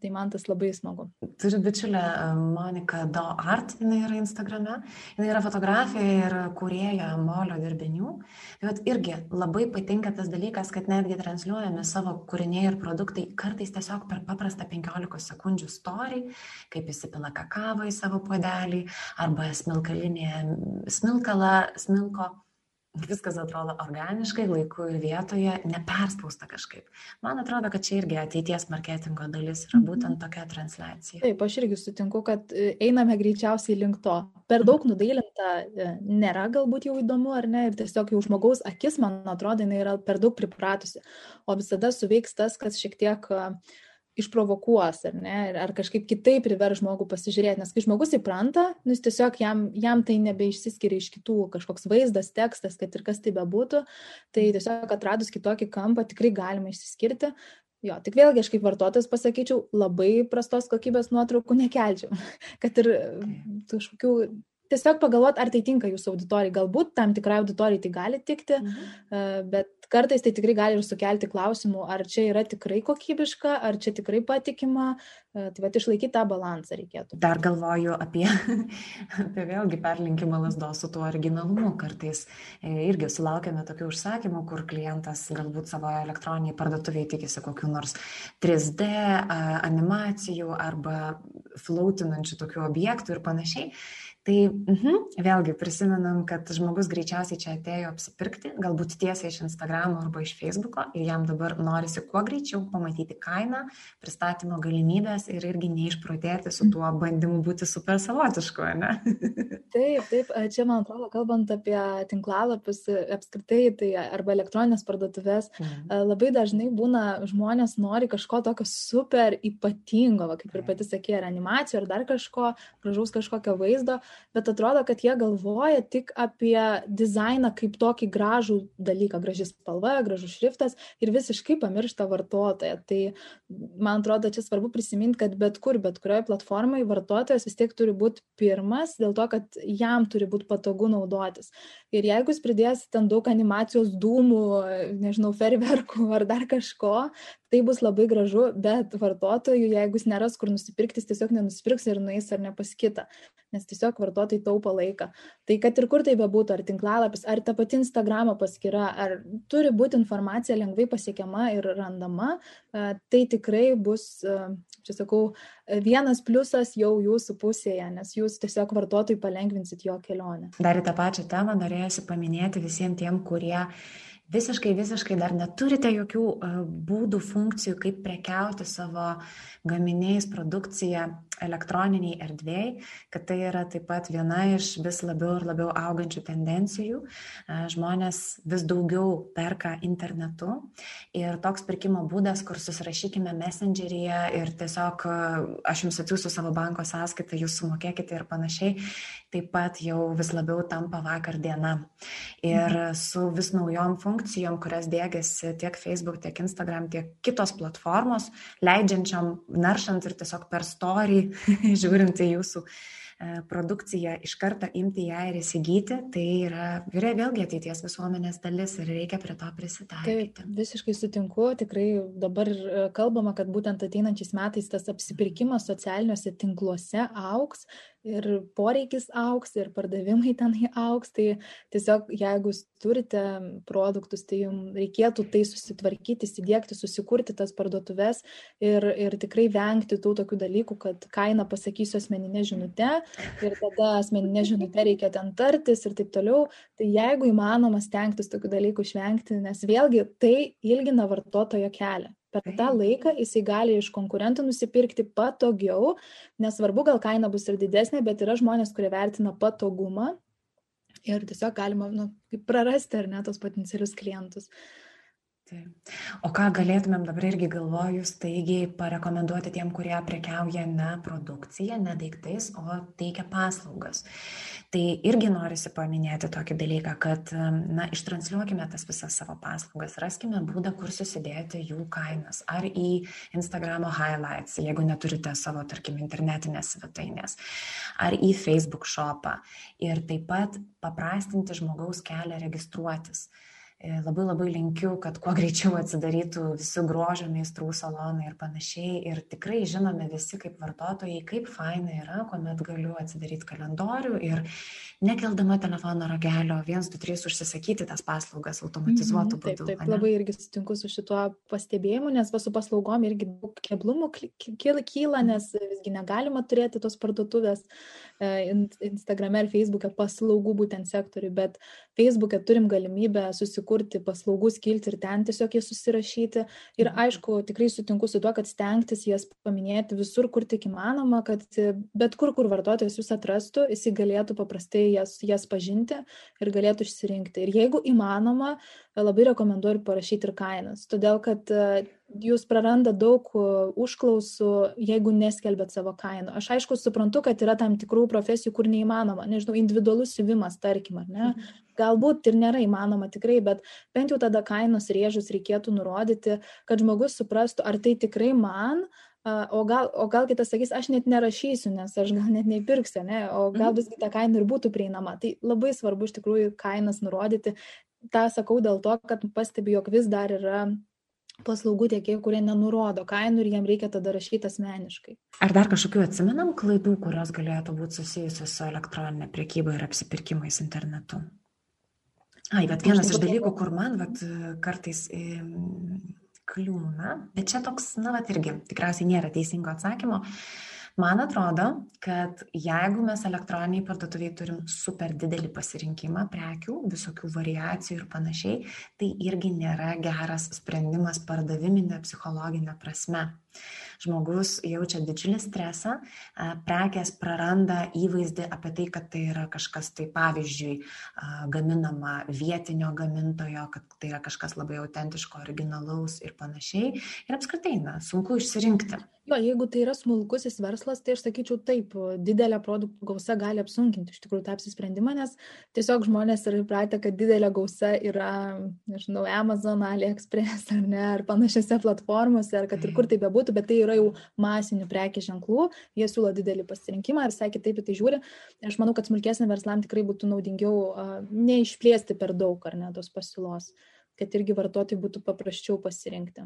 tai man tas labai smagu. Turiu bičiulę e, Monika Do Art, jinai yra Instagrame, jinai yra fotografija ir kurieja molio dirbinių. Tai vat irgi labai patinka tas dalykas, kad netgi transliuojami savo kūriniai ir produktai kartais tiesiog per paprastą 15 sekundžių story, kaip įsipila kakavą į savo podelį arba smilkalinė smilkala, smilko viskas atrodo organiškai, laiku ir vietoje, neperspausta kažkaip. Man atrodo, kad čia irgi ateities marketingo dalis yra mhm. būtent tokia transliacija. Taip, aš irgi sutinku, kad e, einame greičiausiai link to. Per daug nudailinta e, nėra galbūt jau įdomu ar ne, ir tiesiog jau žmogaus akis, man atrodo, jinai yra per daug pripratusi. O visada suveiks tas, kas šiek tiek uh, išprovokuos, ar ne, ar kažkaip kitaip privers žmogų pasižiūrėti, nes kai žmogus įpranta, nu, jis tiesiog jam, jam tai nebeišsiskiria iš kitų, kažkoks vaizdas, tekstas, kad ir kas tai bebūtų, tai tiesiog atradus kitokį kampą tikrai galima išsiskirti. Jo, tik vėlgi aš kaip vartotojas pasakyčiau, labai prastos kokybės nuotraukų nekelčiau, [LAUGHS] kad ir kažkokių tiesiog pagalvoti, ar tai tinka jūsų auditorijai. Galbūt tam tikrai auditorijai tai gali tikti, mhm. bet kartais tai tikrai gali ir sukelti klausimų, ar čia yra tikrai kokybiška, ar čia tikrai patikima. Tai va, išlaikyti tą balansą reikėtų. Dar galvoju apie, [LAUGHS] apie vėlgi perlinkimą lasdos su tuo originalumu. Kartais e, irgi sulaukiame tokių užsakymų, kur klientas galbūt savo elektroniniai parduotuviai tikisi kokiu nors 3D animacijų arba flautinančių tokių objektų ir panašiai tai mhm, vėlgi prisimenam, kad žmogus greičiausiai čia atėjo apsipirkti, galbūt tiesiai iš Instagramo arba iš Facebooko ir jam dabar norisi kuo greičiau pamatyti kainą, pristatymo galimybės ir irgi neišprotėti su tuo bandymu būti super savotišku, ne? [LAUGHS] taip, taip, čia man atrodo, kalbant apie tinklalapius apskritai, tai arba elektroninės parduotuvės, mhm. labai dažnai būna žmonės nori kažko tokio super ypatingo, va, kaip ir pati sakė, ar animacijų, ar dar kažko, gražaus kažkokio vaizdo, bet atrodo, kad jie galvoja tik apie dizainą kaip tokį gražų dalyką, graži spalva, gražus šriftas ir visiškai pamiršta vartotoją. Tai man atrodo, čia svarbu prisiminti, kad bet kur, bet kurioje platformoje vartotojas vis tiek turi būti pirmas, dėl to, kad jam turi būti patogu naudotis. Ir jeigu jūs pridėsite ten daug animacijos dūmų, nežinau, ferverkų ar dar kažko, tai bus labai gražu, bet vartotojų, jeigu jis neras kur nusipirkti, jis tiesiog nenusipirks ir nueis ar ne pas kitą, nes tiesiog vartotojai taupo laiką. Tai kad ir kur tai bebūtų, ar tinklalapis, ar ta pati Instagramo paskyra, ar turi būti informacija lengvai pasiekiama ir randama, tai tikrai bus, čia sakau, vienas pliusas jau jūsų pusėje, nes jūs tiesiog vartotojai palengvinsit jo kelionę. Dar į tą pačią temą norėjusi paminėti visiems tiem, kurie visiškai, visiškai dar neturite jokių būdų, funkcijų, kaip prekiauti savo gaminiais, produkcija elektroniniai erdvėjai, kad tai yra taip pat viena iš vis labiau ir labiau augančių tendencijų. Žmonės vis daugiau perka internetu ir toks pirkimo būdas, kur susirašykime messengeryje ir tiesiog aš jums atsiųsiu savo banko sąskaitą, jūs sumokėkite ir panašiai, taip pat jau vis labiau tampa vakar diena. Ir mhm. su vis naujom funkcijom, kurias dėgiasi tiek Facebook, tiek Instagram, tiek kitos platformos, leidžiančiam naršant ir tiesiog per story, [LAUGHS] žiūrint į jūsų e, produkciją, iš karto imti ją ir įsigyti, tai yra, yra vėlgi ateities visuomenės dalis ir reikia prie to prisitaikyti. Taip, visiškai sutinku, tikrai dabar e, kalbama, kad būtent ateinančiais metais tas apsipirkimas socialiniuose tinkluose auks ir poreikis auks, ir pardavimai [LAUGHS] tenai auks, tai tiesiog jeigu turite produktus, tai jums reikėtų tai susitvarkyti, įsidėkti, susikurti tas parduotuves ir, ir tikrai vengti tų tokių dalykų, kad kainą pasakysiu asmeninė žinutė ir tada asmeninė žinutė reikia ten tartis ir taip toliau. Tai jeigu įmanoma stengtis tokių dalykų išvengti, nes vėlgi tai ilgina vartotojo kelią. Per tą laiką jisai gali iš konkurentų nusipirkti patogiau, nesvarbu, gal kaina bus ir didesnė, bet yra žmonės, kurie vertina patogumą ir tiesiog galima nu, prarasti ar ne tos potencialius klientus. Taip. O ką galėtumėm dabar irgi galvoju staigiai parekomenduoti tiem, kurie prekiauja ne produkciją, ne daiktais, o teikia paslaugas. Tai irgi norisi paminėti tokį dalyką, kad, na, ištransliuokime tas visas savo paslaugas, raskime būdą, kur susidėti jų kainas. Ar į Instagramo highlights, jeigu neturite savo, tarkim, internetinės svetainės, ar į Facebook shopą. Ir taip pat paprastinti žmogaus kelią registruotis labai labai linkiu, kad kuo greičiau atsidarytų visi grožio meistrų salonai ir panašiai. Ir tikrai žinome visi kaip vartotojai, kaip faina yra, kuomet galiu atsidaryti kalendorių ir nekeldama telefono ragelio 123 užsisakyti tas paslaugas automatizuotų būdų. Taip, taip, labai irgi sutinku su šituo pastebėjimu, nes va su paslaugom irgi daug keblumų kyla, nes visgi negalima turėti tos parduotuvės e, Instagrame ir Facebook'e paslaugų būtent sektoriui, bet Facebook'e turim galimybę susikurti paslaugų skilti ir ten tiesiog jas susirašyti. Ir mhm. aišku, tikrai sutinku su tuo, kad stengtis jas paminėti visur, kur tik įmanoma, kad bet kur, kur vartotojas jūs atrastų, jis galėtų paprastai jas, jas pažinti ir galėtų išsirinkti. Ir jeigu įmanoma, labai rekomenduoju parašyti ir kainas, todėl kad jūs prarandat daug užklausų, jeigu neskelbėt savo kainų. Aš aišku suprantu, kad yra tam tikrų profesijų, kur neįmanoma, nežinau, individualus siuvimas, tarkim, ar ne. Mhm. Galbūt ir nėra įmanoma tikrai, bet bent jau tada kainos rėžus reikėtų nurodyti, kad žmogus suprastų, ar tai tikrai man, O gal, o gal kitas sakys, aš net nerašysiu, nes aš gal net neįpirksiu, ne? o gal mhm. visgi ta kaina ir būtų prieinama. Tai labai svarbu iš tikrųjų kainas nurodyti. Ta sakau dėl to, kad pastebiu, jog vis dar yra paslaugų tiekėjų, kurie nenurodo kainų ir jiem reikia tada rašyti asmeniškai. Ar dar kažkokių atsimenam klaidų, kurios galėtų būti susijusios su elektroninė priekyba ir apsipirkimais internetu? Ai, bet vienas iš dalykų, kur man vat, kartais kliūna, bet čia toks, na, vat irgi tikriausiai nėra teisingo atsakymo. Man atrodo, kad jeigu mes elektroniniai parduotuviai turim super didelį pasirinkimą prekių, visokių variacijų ir panašiai, tai irgi nėra geras sprendimas pardaviminė psichologinė prasme žmogus jaučia didžiulį stresą, prekės praranda įvaizdį apie tai, kad tai yra kažkas, tai pavyzdžiui, gaminama vietinio gamintojo, kad tai yra kažkas labai autentiško, originalaus ir panašiai. Ir apskritai, na, sunku išsirinkti. Jo, jeigu tai yra smulkusis verslas, tai aš sakyčiau taip, didelė produktų gausa gali apsunkinti iš tikrųjų tą apsisprendimą, nes tiesiog žmonės yra įpratę, kad didelė gausa yra, nežinau, Amazon, AliExpress ar ne, ar panašiose platformose, ar kad ir kur tai bebūtų, bet tai yra jau masinių prekės ženklų, jie siūlo didelį pasirinkimą ir visai kitaip į tai žiūri. Aš manau, kad smulkesnė verslam tikrai būtų naudingiau neišplėsti per daug ar ne tos pasiūlos kad irgi vartotojai būtų paprasčiau pasirinkti.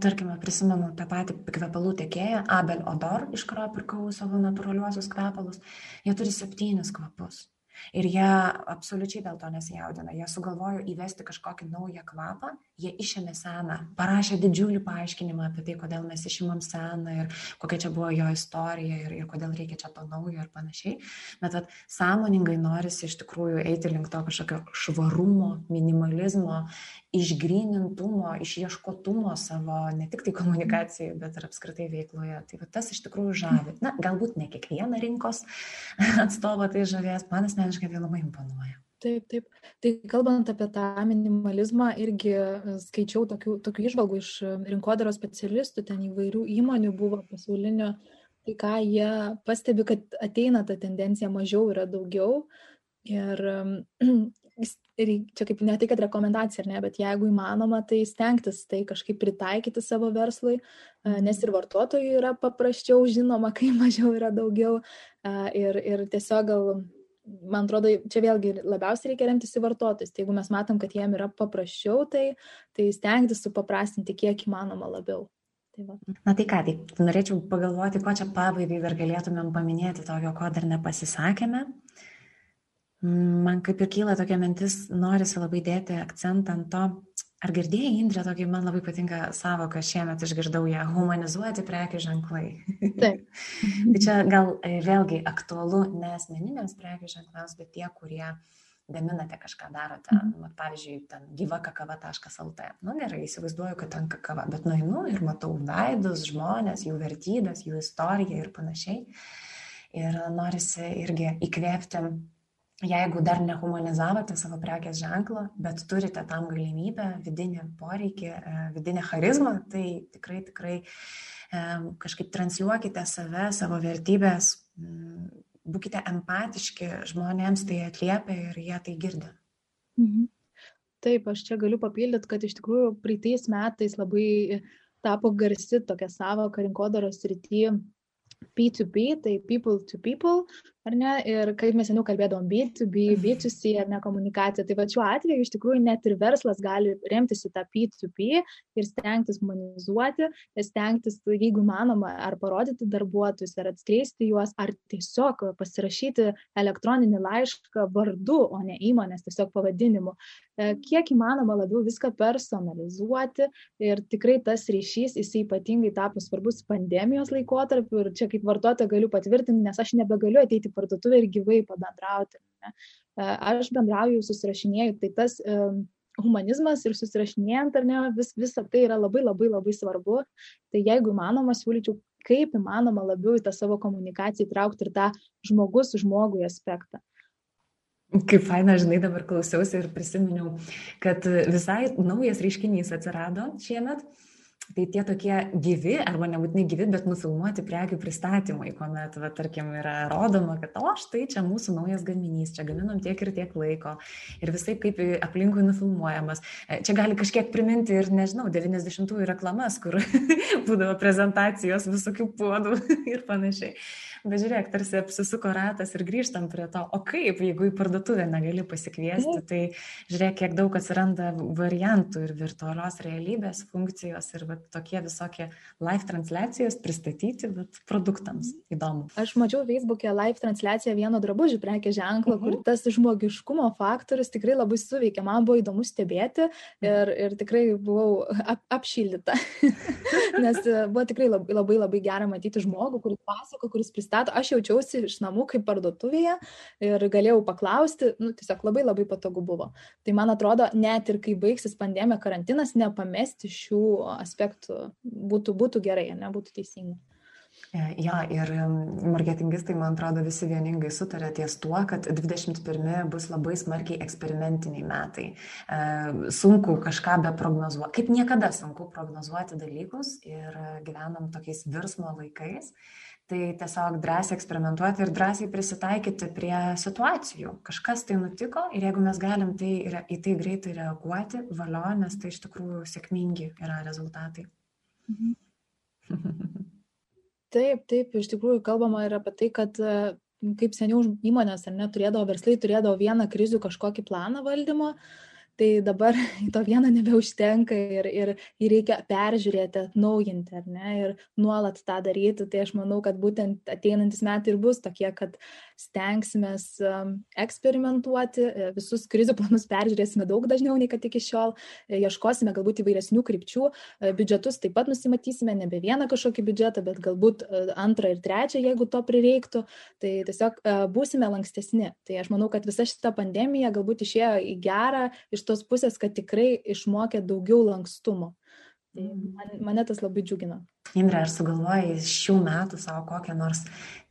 Tarkime, prisimenu tą patį kvepalų tiekėją, Abel Odor, iš kurio pirkau savo natūraliuosius kvepalus. Jie turi septynis kvapus. Ir jie absoliučiai dėl to nesijaudina. Jie sugalvojo įvesti kažkokį naują kvapą, jie išėmė seną, parašė didžiulį paaiškinimą apie tai, kodėl mes išimam seną ir kokia čia buvo jo istorija ir, ir kodėl reikia čia to naujo ir panašiai. Bet at, sąmoningai norisi iš tikrųjų eiti link to kažkokio švarumo, minimalizmo išgrynintumo, išieškotumo savo ne tik tai komunikacijai, bet ir apskritai veikloje. Tai va, tas iš tikrųjų žavi. Na, galbūt ne kiekvieną rinkos [LAUGHS] atstovą tai žavės, man asmeniškai tai labai imponuoja. Taip, taip. Tai kalbant apie tą minimalizmą, irgi e, skaičiau tokių, tokių išvalgų iš e, rinkodaros specialistų, ten įvairių įmonių buvo pasaulinio, tai ką jie pastebi, kad ateina ta tendencija mažiau yra daugiau. Ir [CLEARS THROAT] ir čia kaip ne tai, kad rekomendacija, ar ne, bet jeigu įmanoma, tai stengtis tai kažkaip pritaikyti savo verslui, nes ir vartotojui yra paprasčiau žinoma, kai mažiau yra daugiau. Ir, ir tiesiog gal, man atrodo, čia vėlgi labiausiai reikia remtis į vartotojus. Tai jeigu mes matom, kad jiem yra paprasčiau, tai, tai stengtis supaprastinti kiek įmanoma labiau. Tai va. Na tai ką, tai norėčiau pagalvoti, ko čia pabaigai dar galėtumėm paminėti tokio, ko dar nepasisakėme. Uh, Man kaip ir kyla tokia mintis, norisi labai dėti akcentą ant to, ar girdėjai, Indrė, tokį man labai patinka savoką, šiemet išgirdau ją, humanizuoti prekių ženklai. Taip. [LAUGHS] tai čia gal e, vėlgi aktualu ne asmeniniams prekių ženklams, bet tie, kurie gaminate kažką, darote, mm. nu, pavyzdžiui, ten gyvakakava.lt. Nu, gerai, įsivaizduoju, kad ten kakava, bet nueinu ir matau veidus, žmonės, jų vertybės, jų istoriją ir panašiai. Ir norisi irgi įkvėpti jeigu dar nehumanizavote savo prekės ženklo, bet turite tam galimybę, vidinį poreikį, e, vidinę charizmą, tai tikrai, tikrai e, kažkaip transliuokite save, savo vertybės, būkite empatiški, žmonėms tai atliepia ir jie tai girdi. Mhm. Taip, aš čia galiu papildyti, kad iš tikrųjų praeitais metais labai tapo garsi tokia savoka rinkodaros rytyje P2P, tai people to people, ar ne, ir kaip mes seniau kalbėdom B2B, B2C ar ne komunikacija, tai va šiuo atveju iš tikrųjų net ir verslas gali remtis į tą P2P ir stengtis humanizuoti, stengtis, jeigu manoma, ar parodyti darbuotojus, ar atskleisti juos, ar tiesiog pasirašyti elektroninį laišką vardu, o ne įmonės tiesiog pavadinimu. E, kiek įmanoma labiau viską personalizuoti ir tikrai tas ryšys, jisai ypatingai tapo svarbus pandemijos laikotarpiu ir čia kaip vartotoja galiu patvirtinti, nes aš nebegaliu ateiti parduotuvę ir gyvai pabendrauti. Ne. Aš bendrauju, susirašinėjau, tai tas humanizmas ir susirašinėjant, ar ne, vis, visa tai yra labai labai labai svarbu. Tai jeigu įmanoma, siūlyčiau, kaip įmanoma labiau į tą savo komunikaciją įtraukti ir tą žmogus žmogui aspektą. Kaip faina, žinai, dabar klausiausi ir prisiminiau, kad visai naujas reiškinys atsirado šiemet Tai tie tokie gyvi, arba nebūtinai gyvi, bet nufilmuoti prekių pristatymai, kuomet, va, tarkim, yra rodoma, kad, o štai čia mūsų naujas gaminys, čia gaminam tiek ir tiek laiko ir visai kaip aplinkui nufilmuojamas. E, čia gali kažkiek priminti ir, nežinau, 90-ųjų reklamas, kur [LAUGHS] būdavo prezentacijos visokių puodų [LAUGHS] ir panašiai. Bet žiūrėk, tarsi apsisuko ratas ir grįžtam prie to, o kaip, jeigu į parduotuvę negali pasikviesti, tai žiūrėk, kiek daug atsiranda variantų ir virtualios realybės funkcijos ir vat, tokie visokie live transliacijos pristatyti vat, produktams. Įdomu. Aš mačiau Facebook'e live transliaciją vieno drabužių prekė ženklo, uh -huh. kur mhm. tas žmogiškumo faktorius tikrai labai suveikia. Man buvo įdomu stebėti ir, ir tikrai buvau ap, apšildyta. [LAUGHS] Nes buvo tikrai labai labai, labai gera matyti žmogų, kuris pasako, kuris pristatė pristato, aš jaučiausi iš namų kaip parduotuvėje ir galėjau paklausti, nu, tiesiog labai labai patogu buvo. Tai man atrodo, net ir kai baigsis pandemija, karantinas, nepamesti šių aspektų būtų, būtų gerai, nebūtų teisinga. E, ja, ir marketingistai, man atrodo, visi vieningai sutarė ties tuo, kad 21 bus labai smarkiai eksperimentiniai metai. E, sunku kažką be prognozuoti, kaip niekada sunku prognozuoti dalykus ir gyvenam tokiais virsmo laikais tai tiesiog drąsiai eksperimentuoti ir drąsiai prisitaikyti prie situacijų. Kažkas tai nutiko ir jeigu mes galim tai, į tai greitai reaguoti, valio, nes tai iš tikrųjų sėkmingi yra rezultatai. Mhm. [LAUGHS] Taip, taip, iš tikrųjų kalbama ir apie tai, kad kaip seniau įmonės ar neturėdavo verslai, turėdavo vieną krizių kažkokį planą valdymo, tai dabar [LAUGHS] to vieno nebeužtenka ir, ir jį reikia peržiūrėti, atnaujinti, ar ne, ir nuolat tą daryti. Tai aš manau, kad būtent ateinantis metai ir bus tokie, kad stengsime um, eksperimentuoti, e, visus krizių planus peržiūrėsime daug dažniau nei kad iki šiol, e, ieškosime galbūt įvairesnių krypčių, e, biudžetus taip pat nusimatysime, nebe vieną kažkokį biudžetą, bet galbūt antrą ir trečią, jeigu to prireiktų. Tai tiesiog būsime lankstesni. Tai aš manau, kad visa šita pandemija galbūt išėjo į gerą iš tos pusės, kad tikrai išmokė daugiau lankstumo. Tai mm. man, mane tas labai džiugina. Indra, ar sugalvojai šių metų savo kokią nors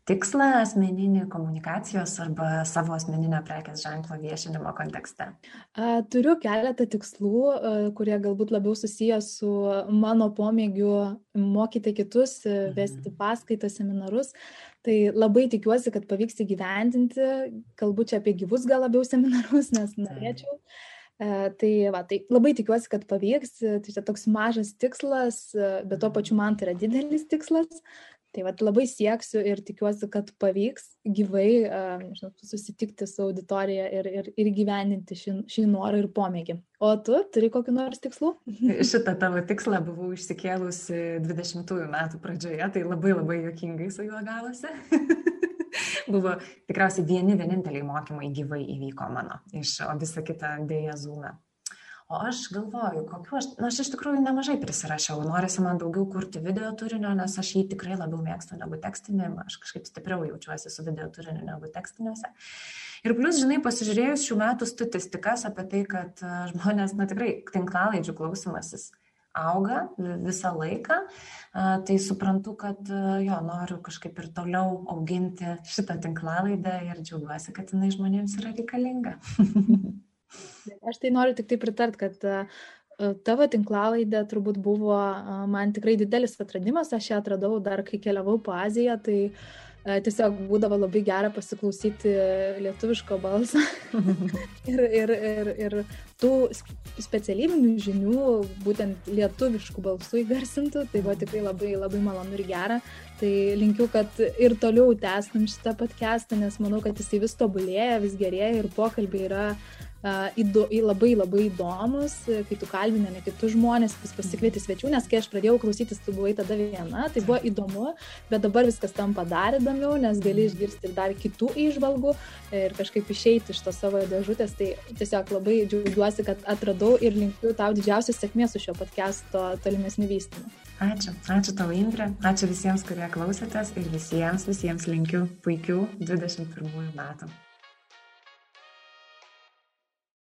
tikslą asmeninį komunikacijos arba savo asmeninio prekės ženklo viešinimo kontekste? Turiu keletą tikslų, kurie galbūt labiau susiję su mano pomėgiu mokyti kitus, mhm. vesti paskaitas, seminarus. Tai labai tikiuosi, kad pavyks įgyvendinti, kalbu čia apie gyvus gal labiau seminarus, nes norėčiau. Tai E, tai, va, tai labai tikiuosi, kad pavyks, tai čia toks mažas tikslas, e, bet tuo pačiu man tai yra didelis tikslas. Tai va, labai sieksiu ir tikiuosi, kad pavyks gyvai e, nežinau, susitikti su auditorija ir, ir, ir gyveninti šį, šį norą ir pomėgį. O tu turi kokiu nors tikslu? [LAUGHS] Šitą tavo tikslą buvau išsikėlusi 20 metų pradžioje, tai labai labai jokingai su juo gavosi. [LAUGHS] buvo tikriausiai vieni vieninteliai mokymai gyvai įvyko mano, iš, o visa kita dėja zūna. O aš galvoju, kokiu aš, na, aš iš tikrųjų nemažai prisirašiau, norisi man daugiau kurti video turinio, nes aš jį tikrai labiau mėgstu negu tekstinį, aš kažkaip stipriau jaučiuosi su video turiniu negu tekstiniuose. Ir plus, žinai, pasižiūrėjus šių metų statistikas apie tai, kad žmonės, na tikrai, tinklalaidžių klausimasis auga visą laiką, tai suprantu, kad jo, noriu kažkaip ir toliau auginti šitą tinklalaidę ir džiaugiuosi, kad jinai žmonėms yra reikalinga. [LAUGHS] Aš tai noriu tik tai pritart, kad tavo tinklalaidė turbūt buvo man tikrai didelis atradimas, aš ją atradau dar kai keliavau po Aziją, tai uh, tiesiog būdavo labai gera pasiklausyti lietuviško balsą [LAUGHS] ir, ir, ir, ir tų specialybinių žinių, būtent lietuviškų balsų įgarsintų, tai buvo tikrai labai, labai malonu ir gera. Tai linkiu, kad ir toliau tęstum šitą podcastą, nes manau, kad jisai vis tobulėja, vis gerėja ir pokalbiai yra uh, įdo, labai labai įdomus, kai tu kalbini ne kitus žmonės, vis pasikvieti svečių, nes kai aš pradėjau klausytis, tu buvai tada viena, tai buvo įdomu, bet dabar viskas tampa dar įdomiau, nes gali išgirsti ir dar kitų išvalgų ir kažkaip išeiti iš to savo dėžutės. Tai tiesiog labai džiaugiuosi, kad atradau ir linkiu tau didžiausios sėkmės su šio podcast'o tolimesniu vystymu. Ačiū, ačiū tau Indrė, ačiū visiems, kurie klausėtės ir visiems, visiems linkiu puikių 21 metų.